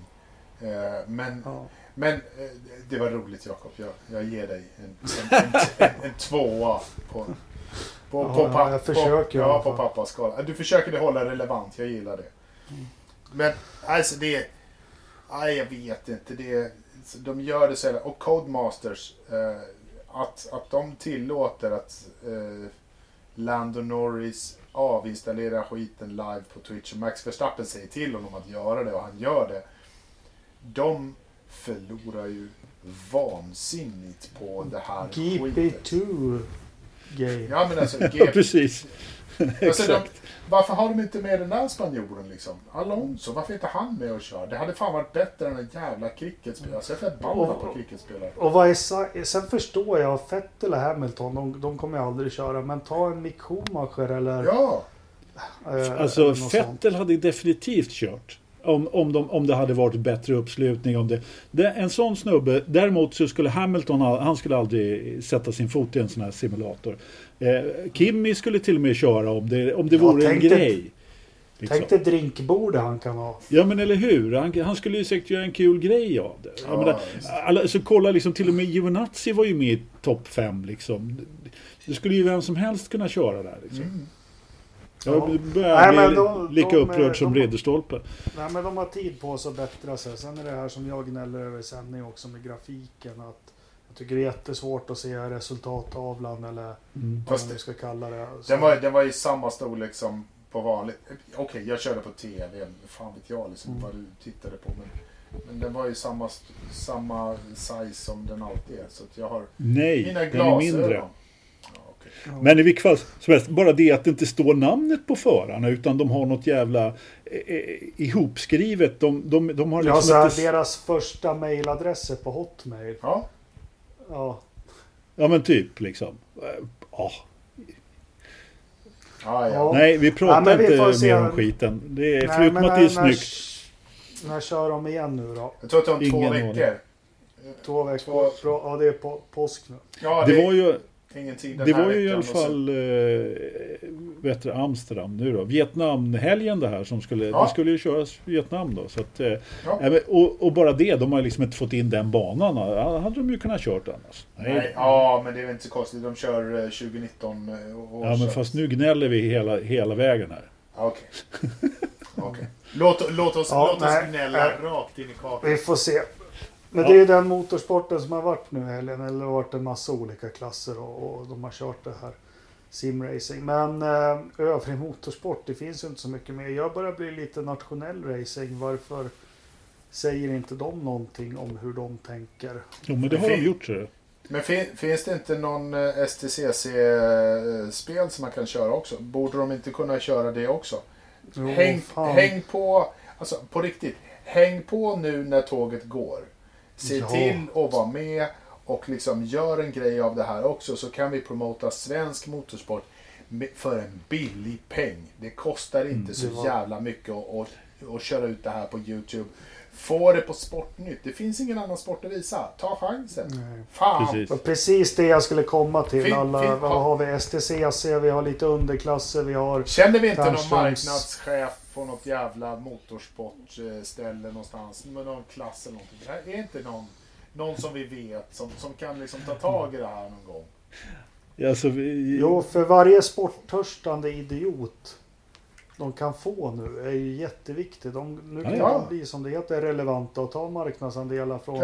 Eh, men Ja. men eh, det var roligt Jakob, jag, jag ger dig en, en, en, en, tvåa på, på, Ja, på, ja, jag försöker på, ja, på pappas skala. Du försöker det hålla relevant, jag gillar det. Men alltså det... Nej, jag vet inte. Det, de gör det så jävla... Och Codemasters, eh, att, att de tillåter att eh, Lando Norris avinstallerar skiten live på Twitch och Max Verstappen säger till honom att göra det och han gör det. De förlorar ju vansinnigt på det här skitet. GP2 game. Ja men alltså, Ja (laughs) G- precis. (laughs) Alltså, de, Exakt. varför har de inte med den där spanjoren liksom? Alonso, varför är inte han med och kör? Det hade fan varit bättre än en jävla cricketspelare. Alltså jag är förbannad på cricketspelare. Och vad är Sen förstår jag, Vettel och Hamilton, de, de kommer jag aldrig köra. Men ta en Mick Schumacher eller... Ja, eh, Alltså. Vettel hade definitivt kört. Om, om, de, om det hade varit bättre uppslutning. Om det, det, en sån snubbe, däremot så skulle Hamilton, han skulle aldrig sätta sin fot i en sån här simulator. Eh, Kimi skulle till och med köra om det, om det Ja, vore en grej. Liksom. Tänk dig drinkbordet han kan ha. Ja men eller hur, han, han skulle ju säkert göra en kul grej av det. Ja, menar, alla, så kolla liksom, till och med Giovinazzi var ju med i topp 5 liksom. Det skulle ju vem som helst kunna köra där liksom. mm. Jag Ja. börjar Nej, bli men de- lika de- upprörd som de- Ridderstolpe. Nej men de har tid på sig att bättra sig. Sen är det här som jag gnäller över i sändning också med grafiken. Att jag tycker det är jättesvårt att se resultattavlan eller Mm. vad man ska kalla det. Så- den, var, den var i samma storlek som på vanligt. Okej, jag körde på TV. Fan vet jag liksom Mm. vad du tittade på. Men, men den var ju samma, samma size som den alltid är. Så att jag har Nej, mina den är glasögon. mindre. Ja. Ja. Men i vilket fall som helst, bara det att det inte står namnet på förarna utan de har något jävla eh, eh, ihopskrivet. De, de, de har Ja, liksom så här, inte... deras första mailadresser på Hotmail. Ja, Ja, Ja men typ liksom. Eh, Ja. ja, ja. Ja. Nej, vi pratar Ja, vi inte se mer om om- skiten. Det är, Nej, förutom att det är när- snyggt. När, när kör de igen nu då? Jag tror att det var två Ingen aning. veckor. Två veckor? Två- ja, det är på, påsk nu. Ja, Det var ju, det här var ju i alla och så- fall eh, du, Amsterdam nu då. Vietnamhelgen det här som skulle, Ja. det skulle ju köras Vietnam då. Så att, eh, Ja. och, och bara det, de har liksom inte fått in den banan. Hade de ju kunnat kört annars. Nej, ja, men det är väl inte så konstigt. De kör eh, 2019 eh, och Ja, men fast nu gnäller vi hela, hela vägen här. Ja, Okej. Okej. Låt, låt oss, Ja, låt oss nej, gnälla nej. rakt in i kakan. Vi får se. Men Ja. det är ju den motorsporten som har varit nu i helgen. Eller det har varit en massa olika klasser och, och de har kört det här simracing. Men eh, övrig motorsport, det finns ju inte så mycket mer. Jag börjar bli lite nationell racing. Varför säger inte de någonting om hur de tänker? Jo, men det har de gjort. Så. Men fin, finns det inte någon eh, STCC-spel som man kan köra också? Borde de inte kunna köra det också? Jo, häng, häng på, alltså på riktigt. Häng på nu när tåget går. Se till att vara med och liksom gör en grej av det här också så kan vi promota svensk motorsport för en billig peng. Det kostar inte det så var- jävla mycket att, att och köra ut det här på YouTube. Få det på Sportnytt. Det finns ingen annan sport att visa. Ta chansen. Nej. Fan! Precis. Och precis det jag skulle komma till. Fin- Alla, fin- vad har vi? STCC, vi har lite underklasser, vi har... Känner vi inte någon Tärnströms- marknadschef på något jävla motorsportställe någonstans med någon klass eller någonting? Det här är inte någon, någon som vi vet som, som kan liksom ta tag i det här någon gång. Alltså, vi, Jo, för varje sporttörstande idiot de kan få nu är ju jätteviktigt. De, nu kan Ja. de bli som det heter relevanta och ta marknadsandelar från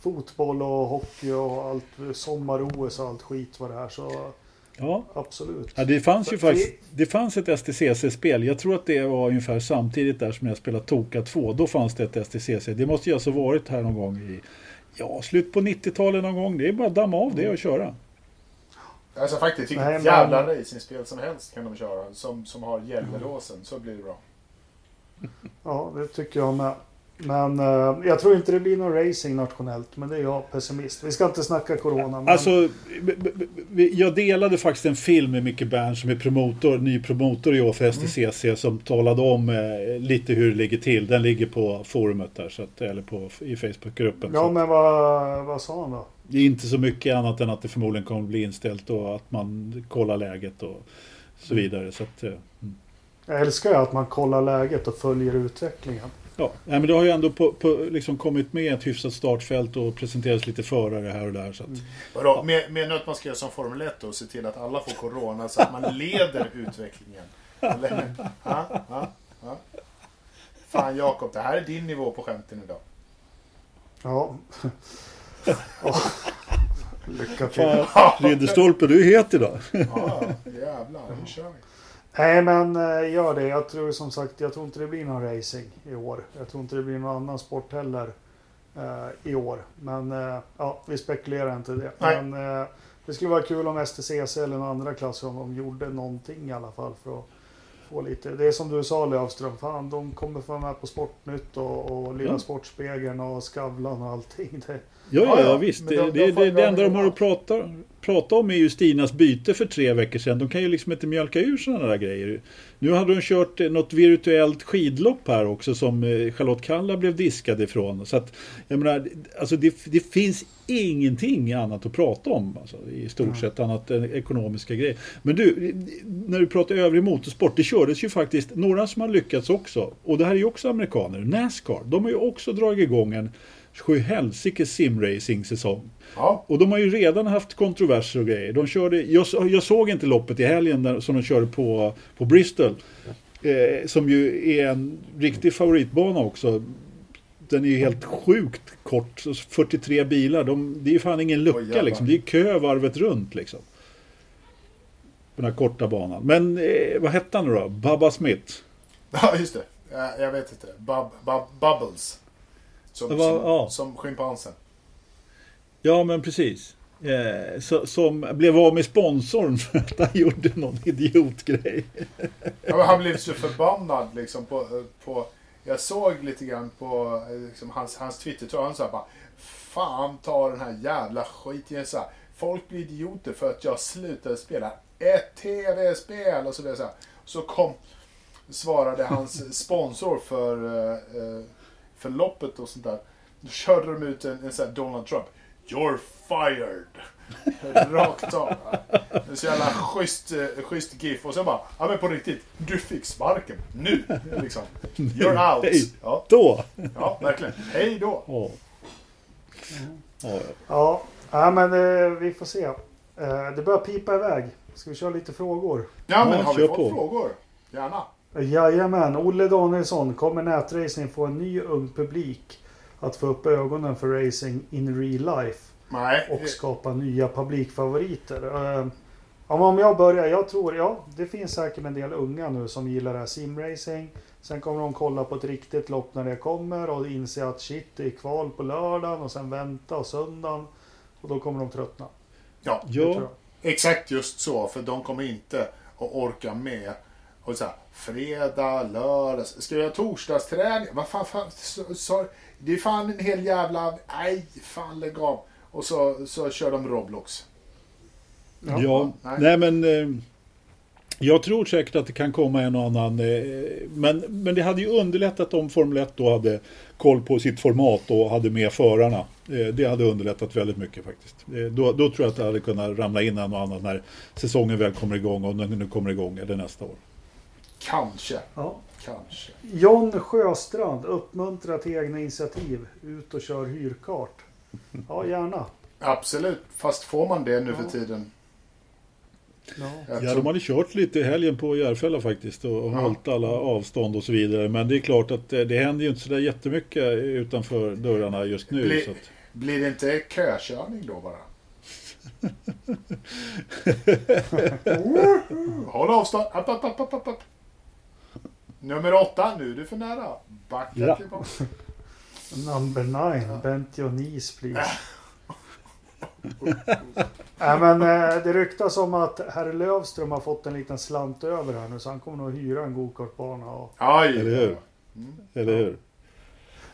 fotboll och hockey och allt sommar-OS och allt skit vad det är. Så ja. absolut. Ja, det fanns ju Så- faktiskt det fanns ett STCC-spel. Jag tror att det var ungefär samtidigt där som jag spelade Toka 2. Då fanns det ett STCC. Det måste ju alltså varit här någon gång i ja, slut på 90-talet någon gång. Det är bara att damma av det och köra. Alltså faktiskt, vilket Nej, men- jävla racingspel som helst kan de köra. Som, som har hjälmelåsen, så blir det bra. Ja, det tycker jag med. Men eh, jag tror inte det blir någon racing nationellt. Men det är jag pessimist. Vi ska inte snacka corona. Men... Alltså, jag delade faktiskt en film med Micke Bern som är promotor, ny promotor i år för STCC som talade om eh, lite hur det ligger till. Den ligger på forumet där, så att, eller på, i Facebookgruppen. ja, men vad, vad sa han då? Det är inte så mycket annat än att det förmodligen kommer bli inställt och att man kollar läget och så vidare. Så att, eh, mm. Jag älskar ju att man kollar läget och följer utvecklingen. Ja, men det har ju ändå på, på, liksom kommit med ett hyfsat startfält och presenterats lite förare här och där. Så att, Vadå, med, med att man ska göra som Formel 1 och se till att alla får Corona så att man leder (laughs) utvecklingen. Eller? Ja, ja, ja. Fan Jakob, det här är din nivå på skämten idag. Ja. Åh, Lycka till. Ridderstolpe, du är het idag. Ja, jävlar, nu kör vi. Nej men eh, gör det. Jag tror som sagt, jag tror inte det blir någon racing i år. Jag tror inte det blir någon annan sport heller eh, i år. Men eh, ja, vi spekulerar inte det. Nej. Men eh, det skulle vara kul om STCC eller någon andra klass om de gjorde någonting i alla fall för att få lite. Det är som du sa Löfström, fan de kommer få vara med på Sportnytt och, och Lilla Ja. Sportspegeln och Skavlan och allting. Det, Ja, Ja, ja, visst. men Det, de- de det, det, det enda de har att prata, prata om är ju Stinas byte för tre veckor sedan. De kan ju liksom inte mjölka ur sådana där grejer. Nu hade de kört eh, något virtuellt skidlopp här också som eh, Charlotte Kalla blev diskad ifrån. Så att, jag menar, alltså det, det finns ingenting annat att prata om alltså, i stort Mm. sett annat än ekonomiska grejer. Men du, när du pratar övrig motorsport, det kördes ju faktiskt några som har lyckats också. Och det här är ju också amerikaner. Nascar, de har ju också dragit igång en sjuhelsikes simracing-säsong. Ja, Och de har ju redan haft kontroverser och grejer. De körde, jag, jag såg inte loppet i helgen där, som de körde på, på Bristol. Eh, som ju är en riktig favoritbana också. Den är ju helt sjukt kort. så 43 bilar. De, det är ju fan ingen lucka jävlar. liksom. Det är kö varvet runt liksom. På den här korta banan. Men eh, vad hette han nu då? Bubba Smith? ja just det. Ja, Jag vet inte. Bub, bub, bubbles. Som, var- som, ja. som schimpansen. Ja men precis. Eh, så, som blev av med sponsorn för att han gjorde någon idiotgrej. Ja, men han blev så förbannad liksom på, på... Jag såg lite grann på eh, liksom, hans, hans Twitter, han sa bara Fan ta den här jävla skiten. Så här, Folk blir idioter för att jag slutade spela ett tv-spel och så vidare. Så, här. så kom, svarade hans sponsor för, eh, eh, för loppet och sånt där. Då körde de ut en, en sån här Donald Trump. You're fired. (laughs) Rakt av. Det är så jävla schysst, eh, schysst GIF. Och sen bara, ja men på riktigt. Du fick sparken. Nu! Liksom. You're out. Hej. Ja, Då! ja verkligen. Hej då. Ja. Ja, ja, ja, men eh, vi får se. Eh, det börjar pipa iväg. Ska vi köra lite frågor? Ja men Ja, har vi fått på. frågor? Gärna. Jajamän, Olle Danielsson. Kommer nätracing få en ny ung publik att få upp ögonen för racing in real life Nej. och skapa nya publikfavoriter? Eh, ja, om jag börjar, jag tror, ja, det finns säkert en del unga nu som gillar det här simracing. Sen kommer de kolla på ett riktigt lopp när det kommer och inse att shit, det är kval på lördagen och sen vänta och söndagen. Och då kommer de tröttna. Ja, exakt just så. För de kommer inte att orka med. Och så här, fredag, lördag. Ska vi ha torsdagsträning? Vad fan, fan så, så, Det är fan en hel jävla... Nej, fan lägg av. Och så, så kör de Roblox. Ja, nej. nej men... eh, Jag tror säkert att det kan komma en och annan. eh, Men, men det hade ju underlättat om Formel 1 då hade koll på sitt format och hade med förarna. Eh, Det hade underlättat väldigt mycket faktiskt. Eh, Då, då tror jag att det hade kunnat ramla in en och annan när säsongen väl kommer igång och den nu kommer igång eller nästa år. Kanske. Ja. Kanske. John Sjöstrand, uppmuntra till egna initiativ. Ut och kör hyrkart. Ja, gärna. Absolut. Fast får man det nu Ja. för tiden? Ja. Ja, de hade kört lite i helgen på Järfälla faktiskt och och Ja. hållit alla avstånd och så vidare. Men det är klart att eh, det händer ju inte sådär jättemycket utanför dörrarna just nu. Blir- Så att, Blir det inte kökörning då bara? (laughs) Håll avstånd. App, app, app, app, app. Nummer åtta, nu är du för nära. Backa Ja. tillbaka. (laughs) Number nine, bent your knees please. (laughs) Nej men eh, det ryktas om att herr Lövström har fått en liten slant över här nu så han kommer nog hyra en gokartbana. Och... Aj. Eller hur? Mm. eller hur?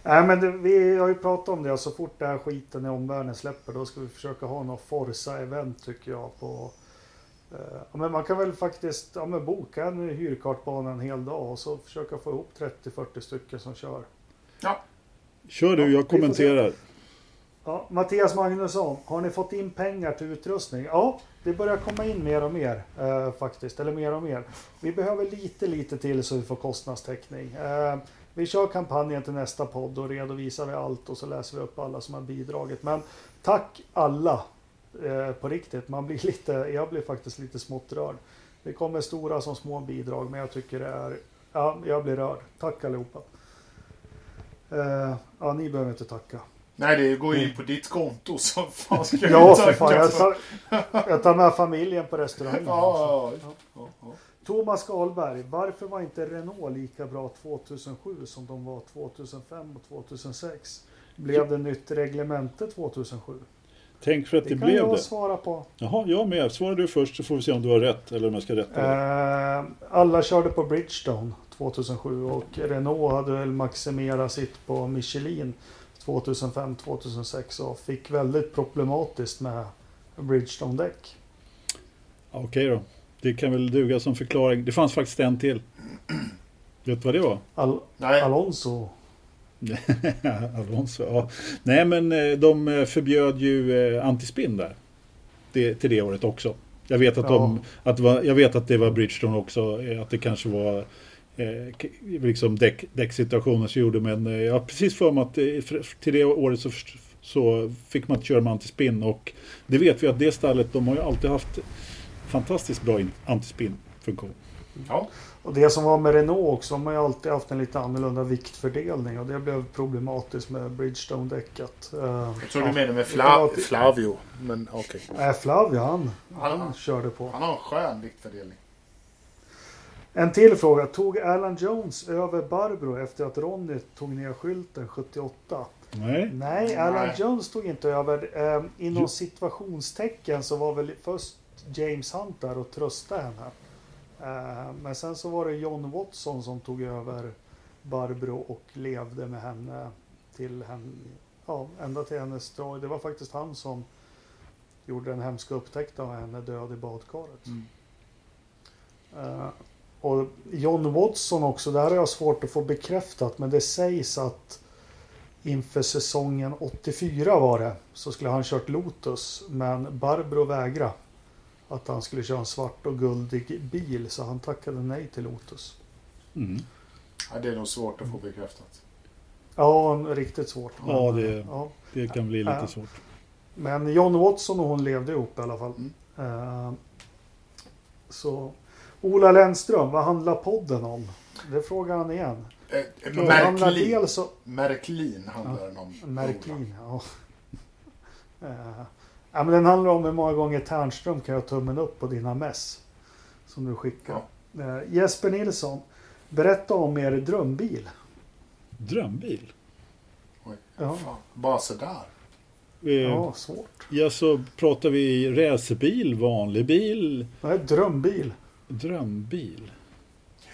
Nej men det, vi har ju pratat om det, så fort den här skiten i omvärlden släpper då ska vi försöka ha något Forza-event tycker jag. på ja, men Man kan väl faktiskt ja, men boka en hyrkartbana en hel dag och så försöka få ihop 30-40 stycken som kör. Kör du, Ja, jag kommenterar. Ja, Mattias Magnusson, har ni fått in pengar till utrustning? Ja, det börjar komma in mer och mer eh, faktiskt. Eller mer och mer. Vi behöver lite, lite till så vi får kostnadstäckning. Eh, vi kör kampanjen till nästa podd och redovisar vi allt och så läser vi upp alla som har bidragit. Men tack alla eh, på riktigt. Man blir (laughs) lite, jag blir faktiskt lite smått rörd. Det kommer stora som små bidrag men jag tycker det är, ja, jag blir rörd. Tack allihopa. Eh, ja, ni behöver inte tacka. Nej, det går ju in på ditt konto så fan ska Ja, för fan. Jag tar, jag tar med familjen på restaurangen. Ja, ja, ja, ja. Thomas Karlberg, varför var inte Renault lika bra 2007 som de var 2005 och 2006? Blev det nytt reglemente 2007? Tänk för att Det, det, kan blev jag det. svara på. Jaha, jag med. Svarar du först så får vi se om du har rätt eller om jag ska rätta dig. Eh, alla körde på Bridgestone 2007 och Renault hade väl maximerat sitt på Michelin 2005-2006 och fick väldigt problematiskt med Bridgestone-däck. Okej då. Det kan väl duga som förklaring. Det fanns faktiskt en till. Vet du vad det var? Al- Nej, Alonso (laughs) Alonso, ja. Nej men eh, de eh, förbjöd ju eh, antispinn där. Det, till det året också. Jag vet att, de, att det var, jag vet att det var Bridgestone också. Att det kanske var eh, liksom däck, däcksituationen som gjorde. Men jag har precis för mig att för- till det året så, så fick man inte köra med antispinn. Och det vet vi att det stallet de har ju alltid haft fantastiskt bra in- antispinn-funktion. ja. Och det som var med Renault också, de har ju alltid haft en lite annorlunda viktfördelning och det blev problematiskt med Bridgestone-däcket. Uh, Jag tror du menar med det Fla Flavio. Men okej. Nej, Flavio han, han Han- körde på. Han har en skön viktfördelning. En till fråga. Tog Alan Jones över Barbro efter att Ronny tog ner skylten 78? Nej, Nej, Alan Nej. Jones tog inte över. Eh, inom Jo. situationstecken så var väl först James Hunt där och tröstade henne. Eh, men sen så var det John Watson som tog över Barbro och levde med henne till henne, ja, ända till hennes död. Det var faktiskt han som gjorde den hemska upptäckten av henne död i badkaret. Mm. Eh, och John Watson också, där har jag svårt att få bekräftat men det sägs att inför säsongen 84 var det så skulle han kört Lotus men Barbro vägrade att han skulle köra en svart och guldig bil så han tackade nej till Lotus. mm. Ja, det är nog svårt att få bekräftat. Ja, riktigt svårt. Ja, Men, det- ja. det kan bli lite Ja. svårt. Men John Watson och hon levde ihop i alla fall. Mm. Eh, så Ola Lennström, vad handlar podden om? Det frågar han igen. Eh, handlar Märklin. dels om... Märklin handlar den om. Märklin, ja. (laughs) Eh, ja. men den handlar om hur många gånger Ternström kan göra tummen upp på dina mess. Som du skickar. Eh, Jesper Nilsson, berätta om er drömbil. Drömbil? Oj, Ja, fan. Bara sådär. Eh, ja svårt. Ja, så pratar vi racerbil, vanlig bil, Nej, drömbil. drömbil.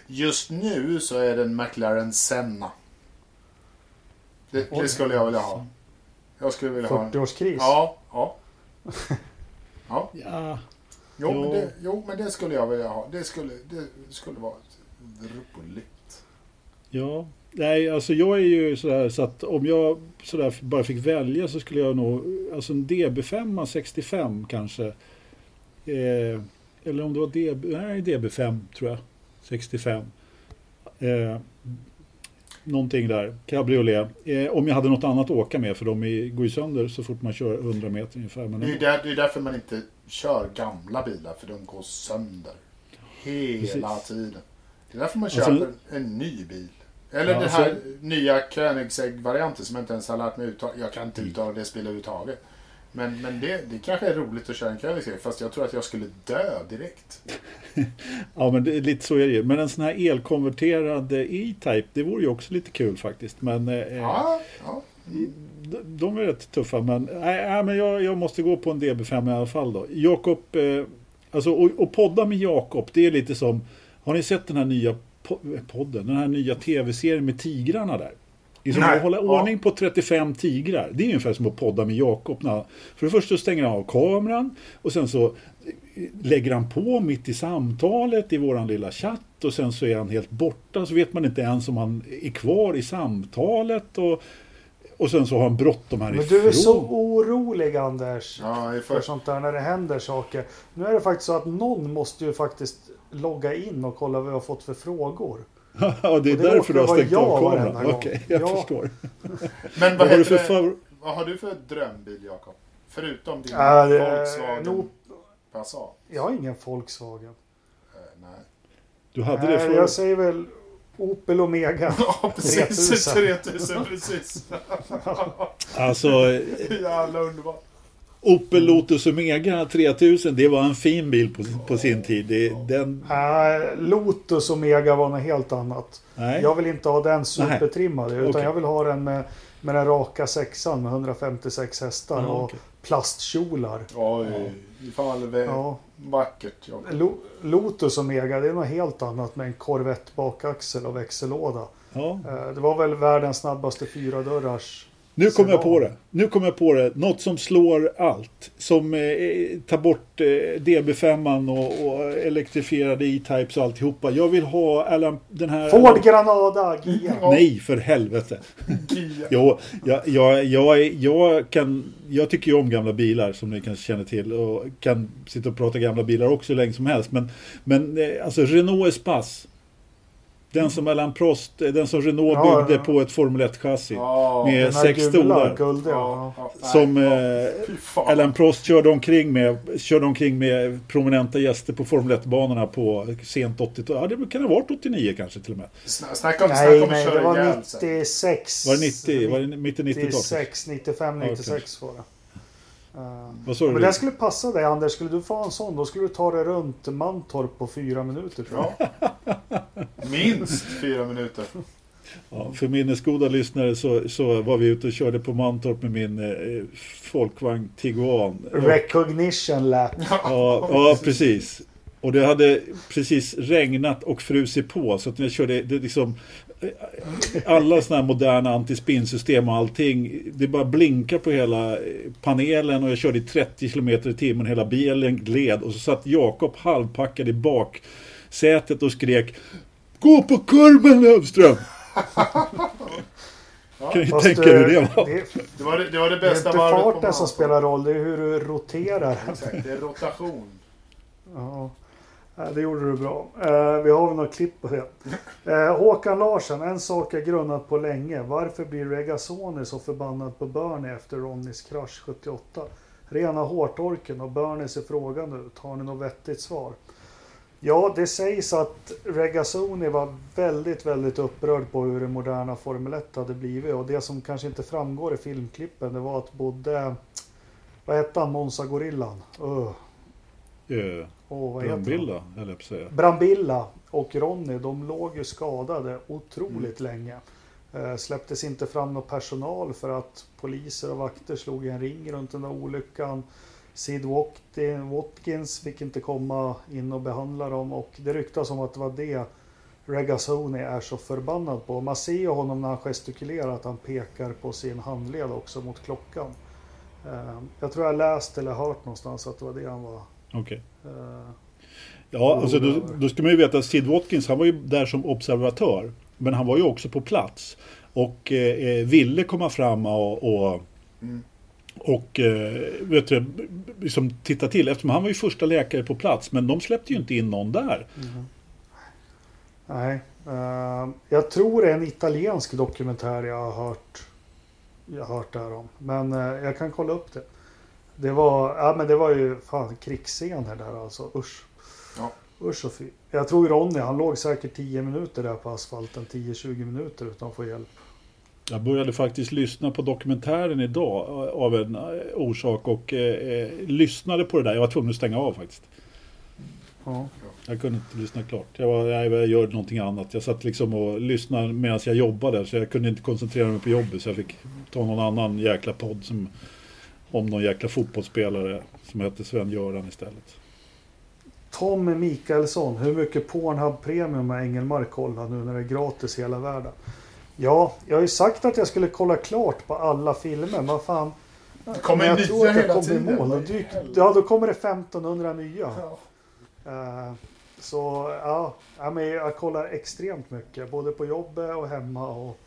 Just nu så är det en McLaren Senna. Det, det skulle jag vilja ha. Jag skulle vilja ha en... 40-årskris. Ja, ja. Ja, Jo, Ja. men det, jo, men det skulle jag vilja ha. Det skulle, det skulle vara roligt. Ja, nej alltså jag är ju sådär så att om jag sådär bara fick välja så skulle jag nog, alltså en DB5 65 kanske. Eh, eller om det var DB, nej DB5 tror jag, 65. Eh, någonting där, cabriolet. Eh, om jag hade något annat att åka med för de är, går ju sönder så fort man kör 100 meter ungefär. Men Det är, där, det är därför man inte kör gamla bilar, för de går sönder. Hela Precis. tiden. Det är därför man Alltså- köper en ny bil. Eller Ja, den här alltså- nya Koenigsegg-varianten som jag inte ens har lärt mig uttala. Jag kan Mm. inte uttala det spelet överhuvudtaget. Men, men det, det kanske är roligt att köra en Koenigsegg, fast jag tror att jag skulle dö direkt. (laughs) Ja, men det, lite så är det ju. Men en sån här elkonverterad eh, E-Type, det vore ju också lite kul faktiskt. Men eh, Ja, ja. de, de är rätt tuffa. Men, nej, men jag, jag måste gå på en DB5 i alla fall då. Jakob, eh, alltså och, och podda med Jakob, det är lite som, har ni sett den här nya po- podden, den här nya tv-serien med tigrarna där? Det är som Nej, att hålla ja. ordning på 35 tigrar. Det är ungefär som att podda med Jakob. För det första stänger han av kameran och sen så lägger han på mitt i samtalet i våran lilla chatt och sen så är han helt borta så vet man inte ens om han är kvar i samtalet och, och sen så har han bråttom härifrån. Men du är så orolig Anders. ja För för, sånt där när det händer saker. Nu är det faktiskt så att någon måste ju faktiskt logga in och kolla vad vi har fått för frågor. Ja, det är Och det därför du har stängt av jag kameran. Okej, jag Ja. förstår. (laughs) men vad, Vad har du heter för vad har du för drömbil, Jakob? Förutom din Är, Volkswagen nog, Passat? jag har ingen Volkswagen. Eh, nej. Du hade det Nej, för... jag säger väl Opel Omega. (laughs) Ja, precis. 3000. 3000, (laughs) precis. Alltså, Jävla underbart. Opel Lotus Omega 3000, det var en fin bil på, på sin tid. Det, den, Äh, Lotus Omega var något helt annat. nej. Jag vill inte ha den supertrimmade. Utan Okej. jag vill ha den med, med den raka sexan med 156 hästar Ja, och okej. plastkjolar. Oj, fan vad Ja. vackert. Ja. Lo- Lotus Omega det är något helt annat med en Corvette bakaxel och växellåda. Ja. Eh, Det var väl världens snabbaste fyra dörrars. Nu kom jag på det. Nu kom jag på det. Något som slår allt. Som eh, tar bort eh, DB5 och, och elektrifierade E-Types och alltihopa. Jag vill ha Alan, den här... Ford Granada GM. (laughs) Nej, för helvete. Jo, (laughs) jag, jag, jag, jag, kan, jag tycker ju om gamla bilar som ni kanske känner till och kan sitta och prata gamla bilar också hur länge som helst. Men, men eh, alltså Renault Espace. Den som Alain Prost, eh, den som Renault Ja, byggde ja. på ett Formel 1-chassi. Ja, Med sex stolar. nej, Som ja. eh. Alain Prost körde omkring med, körde omkring med prominenta gäster på Formel 1-banorna på sent 80-tal. Ja, det kan ha varit 89 kanske till och med. Sna- Snacka om, Nej, snacka nej, det var ihjäl sig. 96. Var det 90? Var det mitt i 90-talet? 96, 95, Ja, 96 var det. Vad sa du? Men det skulle passa dig Anders. Skulle du få en sån då skulle du ta dig runt Mantorp på fyra minuter tror jag. (laughs) Minst fyra minuter. Ja, för minnesgoda lyssnare så, så var vi ute och körde på Mantorp med min eh, folkvagn Tiguan. Recognition lap. Ja, ja, precis. Och det hade precis regnat och frusit på så att när jag körde, det liksom eh, alla sådana här moderna antispinsystem och allting, det bara blinkar på hela eh, panelen och jag körde i 30 km i timmen, hela bilen gled och så satt Jakob halvpackad i baksätet och skrek Gå på kurven Lövström! (laughs) Kan ni tänka er hur det var? det, Det var det, det, var det det är bästa inte varvet farten som spelar roll, det är hur du roterar. (laughs) Exakt, det är rotation. Ja, Ja, det gjorde du bra. Eh, vi har väl något klipp på det. Eh, Håkan Larsson, en sak jag grunnat på länge. Varför blir Regazzoni så förbannad på Bernie efter Ronnys krasch 78? Rena hårtorken och Bernie ser frågan ut. Har ni något vettigt svar? Ja, det sägs att Regazzoni var väldigt, väldigt upprörd på hur det moderna Formel 1 hade blivit. Och det som kanske inte framgår i filmklippen, det var att både... Vad hette han, Monza Gorillan? Uh, Eh, oh, vad? Brambilla, höll jag säga. Brambilla och Ronny, de låg ju skadade otroligt länge. Eh, släpptes inte fram någon personal för att poliser och vakter slog en ring runt den där olyckan. Sid Watkin- Watkins fick inte komma in och behandla dem och det ryktas om att det var det Regazzoni är så förbannad på. Man ser ju honom när han gestikulerar att han pekar på sin handled också mot klockan. Eh, jag tror jag läst eller hört någonstans att det var det han var Okej. Eh, Ja, alltså då, då ska man ju veta att Sid Watkins, han var ju där som observatör. Men han var ju också på plats. Och eh, ville komma fram och, och, Mm. Och eh, vet du, liksom titta till. Eftersom han var ju första läkare på plats. Men de släppte ju inte in någon där. nej. Eh, jag tror det är en italiensk dokumentär jag har hört. Jag har hört där om. Men eh, jag kan kolla upp det. Det var, ja, men det var ju fan krigsscener där alltså. Usch. Ja. Usch och fy. Jag tror Ronny, han låg säkert 10 minuter där på asfalten. 10-20 minuter utan att få hjälp. Jag började faktiskt lyssna på dokumentären idag eh, av en eh, orsak och eh, eh, lyssnade på det där. Jag var tvungen att stänga av faktiskt. Ja. Jag kunde inte lyssna klart. Jag, var, jag, jag gör någonting annat. Jag satt liksom och lyssnade medan jag jobbade. Så jag kunde inte koncentrera mig på jobbet. Så jag fick ta någon annan jäkla podd som, om någon jäkla fotbollsspelare som hette Sven-Göran istället. Tom Mikaelsson, hur mycket Pornhub Premium har Engelmark kollat nu när det är gratis i hela världen? Ja, jag har ju sagt att jag skulle kolla klart på alla filmer, men fan. Det kommer jag nya tror att jag hela kommer i tiden. mål. Och i dyk, ja, då kommer det 1500 nya. Ja. Eh, så ja, ja, men jag kollar extremt mycket. Både på jobbet och hemma. Och,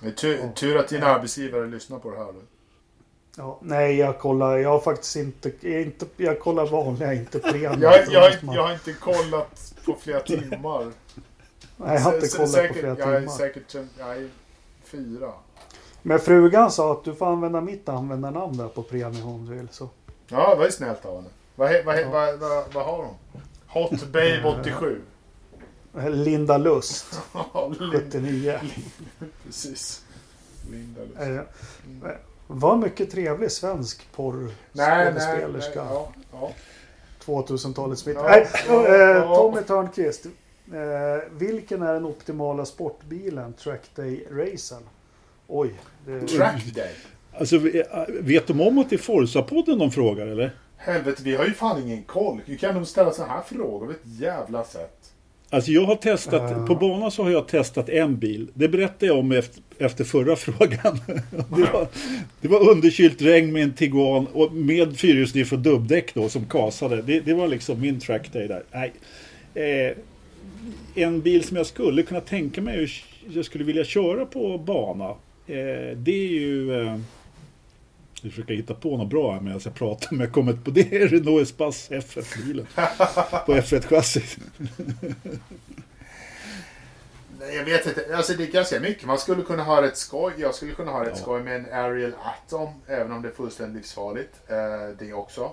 Det är tur, tur att dina arbetsgivare lyssnar på det här. ja, nej, jag kollar. Jag har faktiskt inte. Jag, inte, jag kollar vanliga, inte premium. Jag, Då jag, jag har inte kollat på flera timmar. Jag har inte kollat säkert, på flera Jag är timmar. säkert jag är fyra. Men frugan sa att du får använda mitt användarnamn där på premium om du vill. Så. Ja, det var ju snällt av henne. Vad, vad, Ja. vad, vad, vad har hon? Hot Babe 87. Linda Lust, (laughs) Ja, Lin- 79. Precis. Linda Lust. Eh, Var mycket trevlig svensk Nej, nej, nej. porrskådespelerska. Ja, ja. 2000-talets mitt. Ja, Nej, ja, eh, ja. Tommy Törnqvist. Eh, vilken är den optimala sportbilen Trackday Racen? Oj. Det, Track Day. Alltså, vet de om att det är Forza-podden de frågar eller? Helvete, vi har ju fan ingen koll. Vi kan nog ställa så här frågor på ett jävla sätt. Alltså jag har testat, Ja. på banan så har jag testat en bil. Det berättade jag om efter, efter förra (laughs) frågan. Det var, det var underkylt regn med en Tiguan och med fyrhjulsdrift och dubbdäck då som kasade. Det, det var liksom min trackday där. Nej. Eh, en bil som jag skulle kunna tänka mig att jag skulle vilja köra på bana. Eh, det är ju... Eh, jag försöker hitta på något bra här medan jag pratar, men jag kommer inte på det. (laughs) Renault Espace FF-bilen. på F1-chassit. Nej, Jag vet inte. Alltså det är ganska mycket. Man skulle kunna ha ett skoj. Jag skulle kunna ha ett Ja. skoj med en Ariel Atom. Även om det är fullständigt livsfarligt. Eh, det också.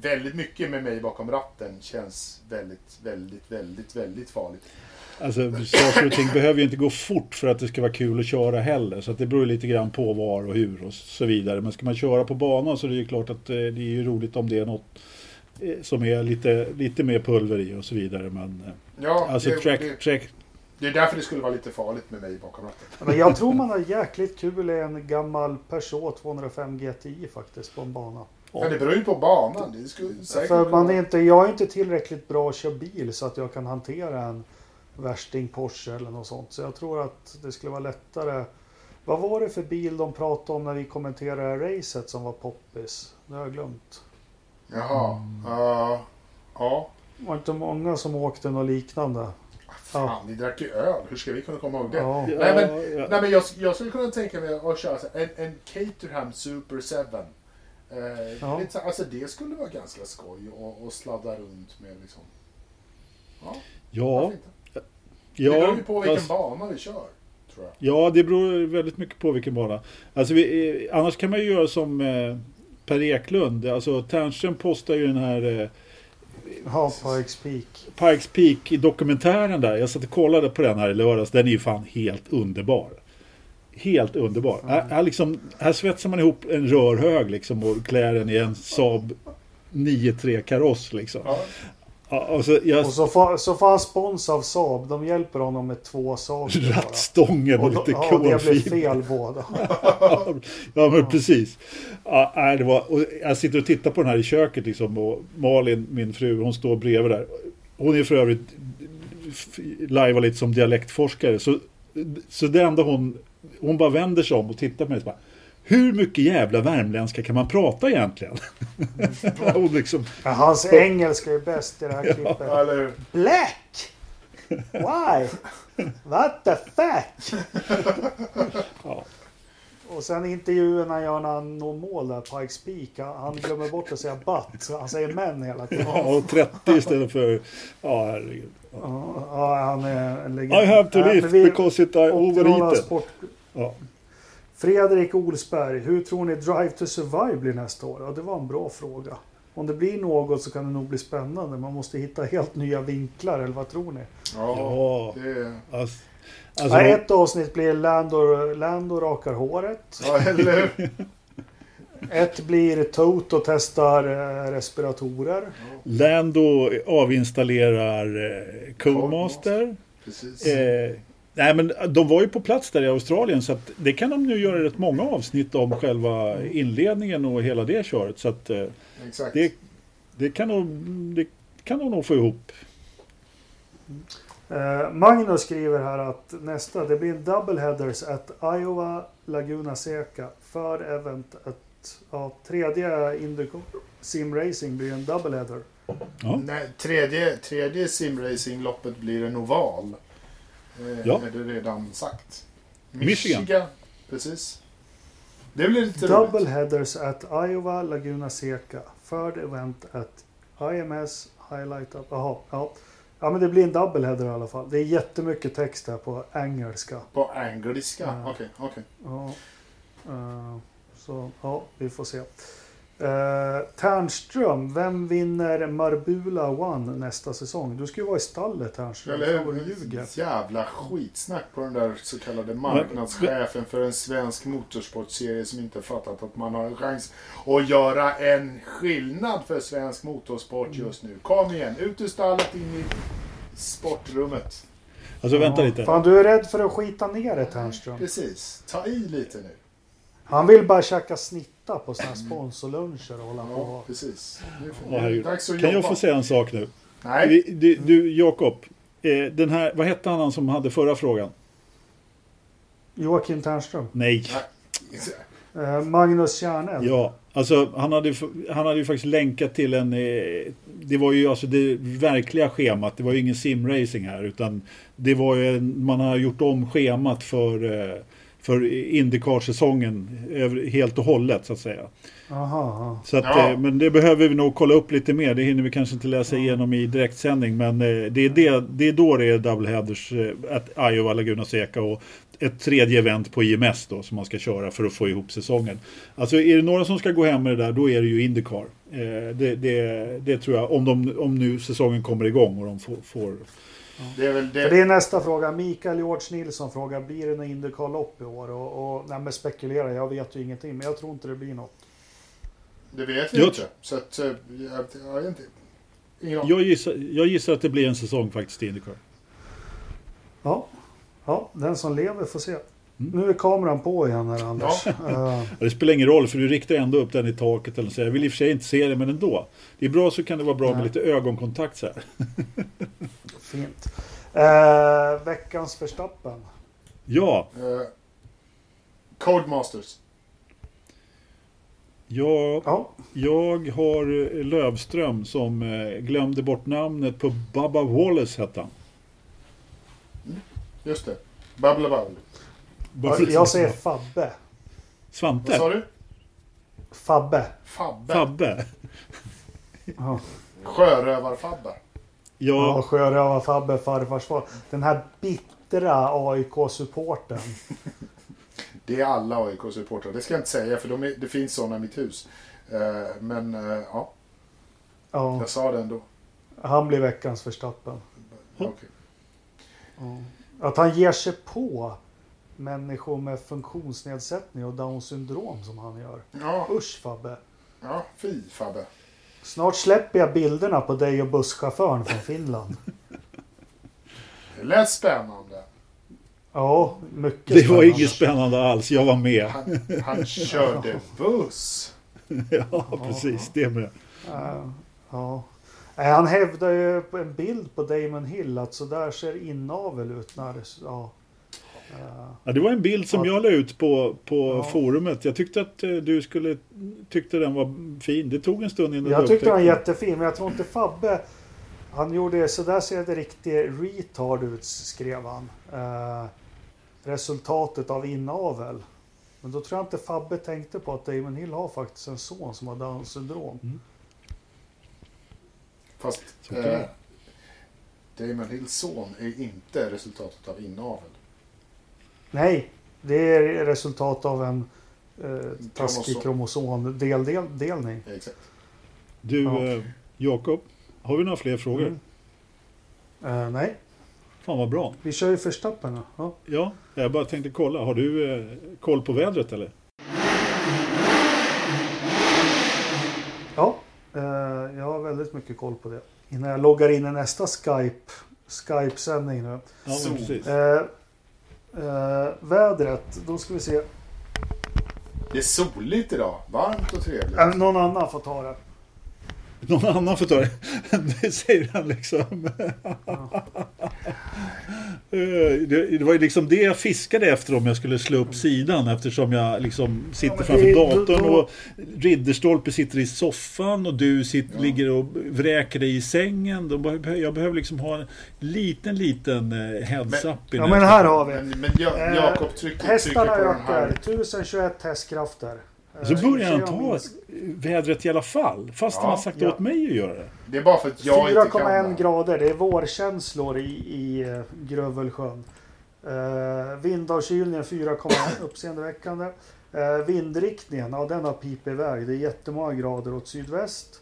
Väldigt mycket med mig bakom ratten känns väldigt, väldigt, väldigt, väldigt farligt. Alltså saker och ting behöver ju inte gå fort för att det ska vara kul att köra heller. Så att det beror lite grann på var och hur och så vidare. Men ska man köra på banan så är det ju klart att eh, det är ju roligt om det är något eh, som är lite, lite mer pulver i och så vidare. Men eh, Ja, alltså det, track, det, track, det är därför det skulle vara lite farligt med mig bakom ratten. men jag tror man har jäkligt kul i en gammal Peugeot 205 GTI faktiskt på en bana. Ja, det beror ju på banan. Det skulle säkert För man är inte, jag är inte tillräckligt bra att köra bil så att jag kan hantera en värsting Porsche eller något sånt. Så jag tror att det skulle vara lättare. Vad var det för bil de pratade om när vi kommenterade racet som var poppis? Det har jag glömt. Jaha. Uh, ja. Var det inte många som åkte något liknande? Fan, ni drack ju öl. Hur ska vi kunna komma ihåg det? Ja. Nej, men- ja, Nej, men jag, jag skulle kunna tänka mig att köra en, en Caterham Super 7. Eh, Ja. lite så, alltså det skulle vara ganska skoj och, och sladda runt med liksom. Ja, ja, det beror ju på vilken fast- bana vi kör. Tror jag. ja, det beror väldigt mycket på vilken bana. Alltså vi, eh, annars kan man ju göra som eh, Per Eklund. Alltså Ternström postar ju den här eh, Ja, Pikes Peak. Pikes Peak-dokumentären där. Jag satt och kollade på den här i lördags. Den är ju fan helt underbar. Helt underbar. Här, här, liksom, här svetsar man ihop en rörhög liksom och klär den i en Saab 9-3 kaross liksom. Ja, Ja, och så jag, Och så får, så får han spons av Saab. De hjälper honom med två saker rattstången och, lite ja, det blev fel båda. (laughs) ja men precis. Ja, det var, och jag sitter och tittar på den här i köket liksom och Malin, min fru, hon står bredvid där. Hon är för övrigt lajvar lite som dialektforskare. Så, så det enda hon, hon bara vänder sig om och tittar på mig och så bara, hur mycket jävla värmländska kan man prata egentligen? (laughs) och liksom, Ja, hans engelska är bäst i det här klippet. Ja, eller? Black! Why? What the fuck? ja. Och sen intervjun han gör när han når mål där, Pikes Peak. Han, han glömmer bort att säga butt. så Han säger men hela tiden. ja, och 30 istället för... Ja, herregud. Ja, ja, han är en legend. I have to lift because it I 80-talet overeaten. sport. Ja. Fredrik Olsberg, hur tror ni Drive to Survive blir nästa år? Ja, det var en bra fråga. Om det blir något så kan det nog bli spännande. Man måste hitta helt nya vinklar, eller vad tror ni? Ja, Ja. det... Alltså, alltså, ett avsnitt blir Lando, Lando rakar håret. Ja, eller? (laughs) Ett blir Toto testar eh, respiratorer. Lando avinstallerar eh, Codemaster. Precis. Eh, nej men de var ju på plats där i Australien så att det kan de nu göra rätt många avsnitt om själva inledningen och hela det köret. Så att eh, Exakt. det, det, kan de, det kan de nog få ihop. Eh, Magnus skriver här att nästa, det blir en double headers at Iowa Laguna Seca. För event att ja, tredje Indycar Sim Racing blir en double header. Ja. Nej, tredje, tredje simracingloppet blir en oval. Eh, Ja. Är det redan sagt. Michigan. Precis. Det blir lite Double roligt. headers at Iowa Laguna Seca. Third event at IMS Highlight Up. Jaha, ja. Ja men det blir en double header i alla fall. Det är jättemycket text här på engelska. På engelska? Okej, okej. Ja. Eh, så ja, vi får se. Uh, Ternström, vem vinner Marbula One nästa säsong? Du ska ju vara i stallet Ternström. Eller hur? Jävla skitsnack på den där så kallade marknadschefen för en svensk motorsportserie som inte fattat att man har en chans att göra en skillnad för svensk motorsport just nu. Kom igen, ut ur stallet in i sportrummet. Alltså vänta lite. Fan, du är rädd för att skita ner det Ternström. Precis, ta i lite nu. Han vill bara käka snitta på såna här sponsorluncher och hålla Ja, på. precis. Får- Åh, herregud. dags att Kan jag få säga en sak nu? Nej, Du, du Jakob, eh, den här, vad hette han som hade förra frågan? Joakim Ternström. Nej. Eh, Magnus Kärneld. Ja, alltså han hade, han hade ju faktiskt länkat till en... Eh, det var ju alltså det verkliga schemat. Det var ju ingen simracing här utan det var ju man har gjort om schemat för, eh, för Indycar-säsongen helt och hållet så att säga. Aha, aha. Så att, Ja. eh, men det behöver vi nog kolla upp lite mer. Det hinner vi kanske inte läsa igenom i direktsändning. Men eh, det är, det, det är då det är double headers eh, att Iowa Laguna Seca och ett tredje event på IMS då som man ska köra för att få ihop säsongen. Alltså är det några som ska gå hem med det där då är det ju Indycar. Det, det, det tror jag om, de, om nu säsongen kommer igång och de får, får det är väl För det. det är nästa fråga. Mikael George Nilsson frågar, blir det något Indycar-lopp i år? Och, och, nej men spekulera, jag vet ju ingenting. Men jag tror inte det blir något. Det vet vi Jag- inte. Så att, jag, jag inte. Jag, gissar, jag gissar att det blir en säsong faktiskt i Indycar. Ja, ja den som lever får se. Nu är kameran på igen här Anders. (laughs) Eh, Ja, Det spelar ingen roll för du riktar ändå upp den i taket. Eller så. Jag vill i och för sig inte se det men ändå. Det är bra så kan det vara bra med Nej. lite ögonkontakt så här. (laughs) fint. Eh, veckans Verstappen. Ja, Eh, Codemasters. jag, Ja, jag har eh, Lövström som eh, glömde bort namnet på Bubba Wallace hette han. Just det. Babbla babbel. Bara- jag säger Fabbe. Svante? Vad sa du? Fabbe. Fabbe. Fabbe? Ja, Sjörövar-Fabbe. Ja Ja, sjörövar-Fabbe, farfars far. Den här bittra AIK-supporten. Det är alla AIK-supportrar. Det ska jag inte säga för de är, det finns sådana i mitt hus. Eh, men eh, ja, Ja, jag sa det ändå. han blir veckans Verstappen. Okej. Att han ger sig på människor med funktionsnedsättning och down syndrom som han gör. Ja, Usch Fabbe. ja, fy Fabbe. Snart släpper jag bilderna på dig och busschauffören från Finland. Det lät spännande. Ja, mycket det var spännande. inget spännande alls. Jag var med. Han, han körde buss. (laughs) Ja, precis. Det med. Ja, ja. Nej, Han hävdar ju på en bild på Damon Hill att så där ser inavel ut när det... Ja. Ja, det var en bild som Ja. jag la ut på, på Ja. forumet. Jag tyckte att eh, du skulle tyckte den var fin. Det tog en stund innan Jag du tyckte den var jättefin, men jag tror inte Fabbe... Han gjorde så där ser det riktigt retard ut, skrev han. Eh, resultatet av inavel. Men då tror jag inte Fabbe tänkte på att Damon Hill har faktiskt en son som har Downs syndrom. Fast kan det eh. Damon Hills son är inte resultatet av inavel. Nej, det är resultat av en eh, taskig Kromosom. kromosomdelning. Ja, exakt. Du, Ja. eh, Jakob, har vi några fler frågor? Mm. Eh, nej, Fan vad bra. vi kör ju Verstappen nu. Ja. Ja, jag bara tänkte kolla. Har du eh, koll på vädret eller? Ja, eh, jag har väldigt mycket koll på det. Innan jag loggar in i nästa Skype, Skype-sändning nu. Ja, precis. Eh, vädret, då ska vi se. Det är soligt idag. Varmt och trevligt. Eh, någon annan får ta det. Någon annan får ta det. (laughs) Det säger han liksom. Eh, det, det var ju liksom det jag fiskade efter om jag skulle slå upp sidan eftersom jag liksom sitter men framför det- datorn då- och Ridderstolpe sitter i soffan och du sitter, Ja. ligger och vräker dig i sängen. Jag behöver liksom ha en liten, liten eh, heads Men- up. Ja men här har vi. Men, men Ja- Eh, Jakob trycker, trycker Hästarna på den ökar. här. 1021 hästkrafter. Eh, Så börjar han ta vädret i alla fall. Fast Ja, han har sagt ja. åt mig att göra det. Det är bara för att jag inte kan. 4,1 det. grader. Det är vårkänslor i, i eh, Grövelsjön. Eh, vindavkylningen 4,1 uppseendeväckande. Eh, vindriktningen, ja den har pip iväg. Det är jättemånga grader åt sydväst.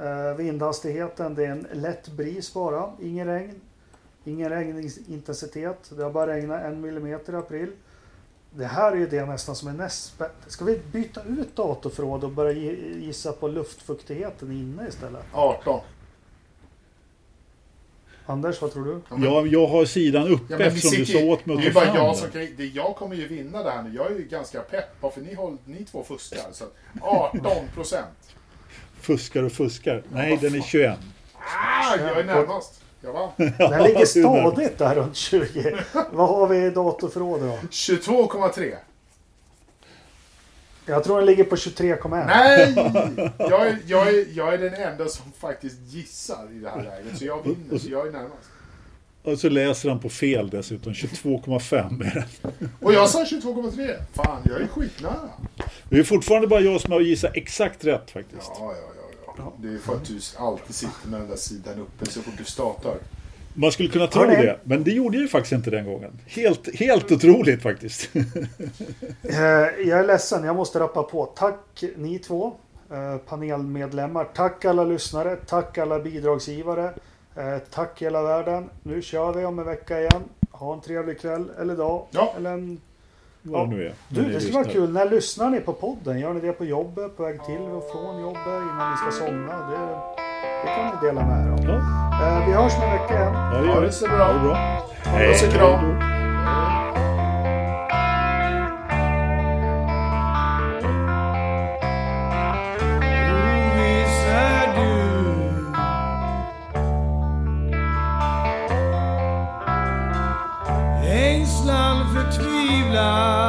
Eh, vindhastigheten, det är en lätt bris bara. Ingen regn. Ingen regnintensitet. Det har bara regnat en millimeter i april. Det här är ju det nästan som är näst spä- Ska vi byta ut datorförråd och börja gi- gissa på luftfuktigheten inne istället? 18. Anders, vad tror du? Ja, men- Jag, jag har sidan uppe Ja, eftersom du sitter ju- sa åt mig Det är att ju ta bara jag som kan, det, Jag kommer ju vinna det här nu. Jag är ju ganska pepp för ni, håll, ni två fuskar. Så att 18 procent. Fuskar och fuskar. Nej, vad den är fan. 21. Ah, jag är närmast. Vann. (laughs) Den Ja, ligger det är stadigt där runt 20. Vad har vi i datorförrådet då? 22,3. Jag tror den ligger på 23,1. Nej! (laughs) Jag är, jag, är, jag är den enda som faktiskt gissar i det här läget. Så jag vinner. Så jag är närmast. Och så läser han på fel dessutom. 22,5 är det. Och jag sa 22,3. Fan, jag är skitnära. Det är fortfarande bara jag som har gissat exakt rätt faktiskt. Ja, ja, ja, ja. Det är för att du alltid sitter med den där sidan uppe så fort du startar. Man skulle kunna tro det, men det gjorde jag ju faktiskt inte den gången. Helt, helt otroligt faktiskt. (laughs) Eh, Jag är ledsen, jag måste rappa på. Tack ni två eh, panelmedlemmar. Tack alla lyssnare. Tack alla bidragsgivare. Eh, Tack hela världen. Nu kör vi om en vecka igen. Ha en trevlig kväll eller dag. Ja. Eller en... Vad det nu är. Du, det skulle vara kul. När lyssnar ni på podden? Gör ni det på jobbet, på väg till och från jobbet, innan ni ska somna? Det, det kan ni dela med er av. Ja, Eh, Vi hörs om en vecka igen. ja det Ja, gör det vi. ser bra. Ha det bra. Puss och kram. God.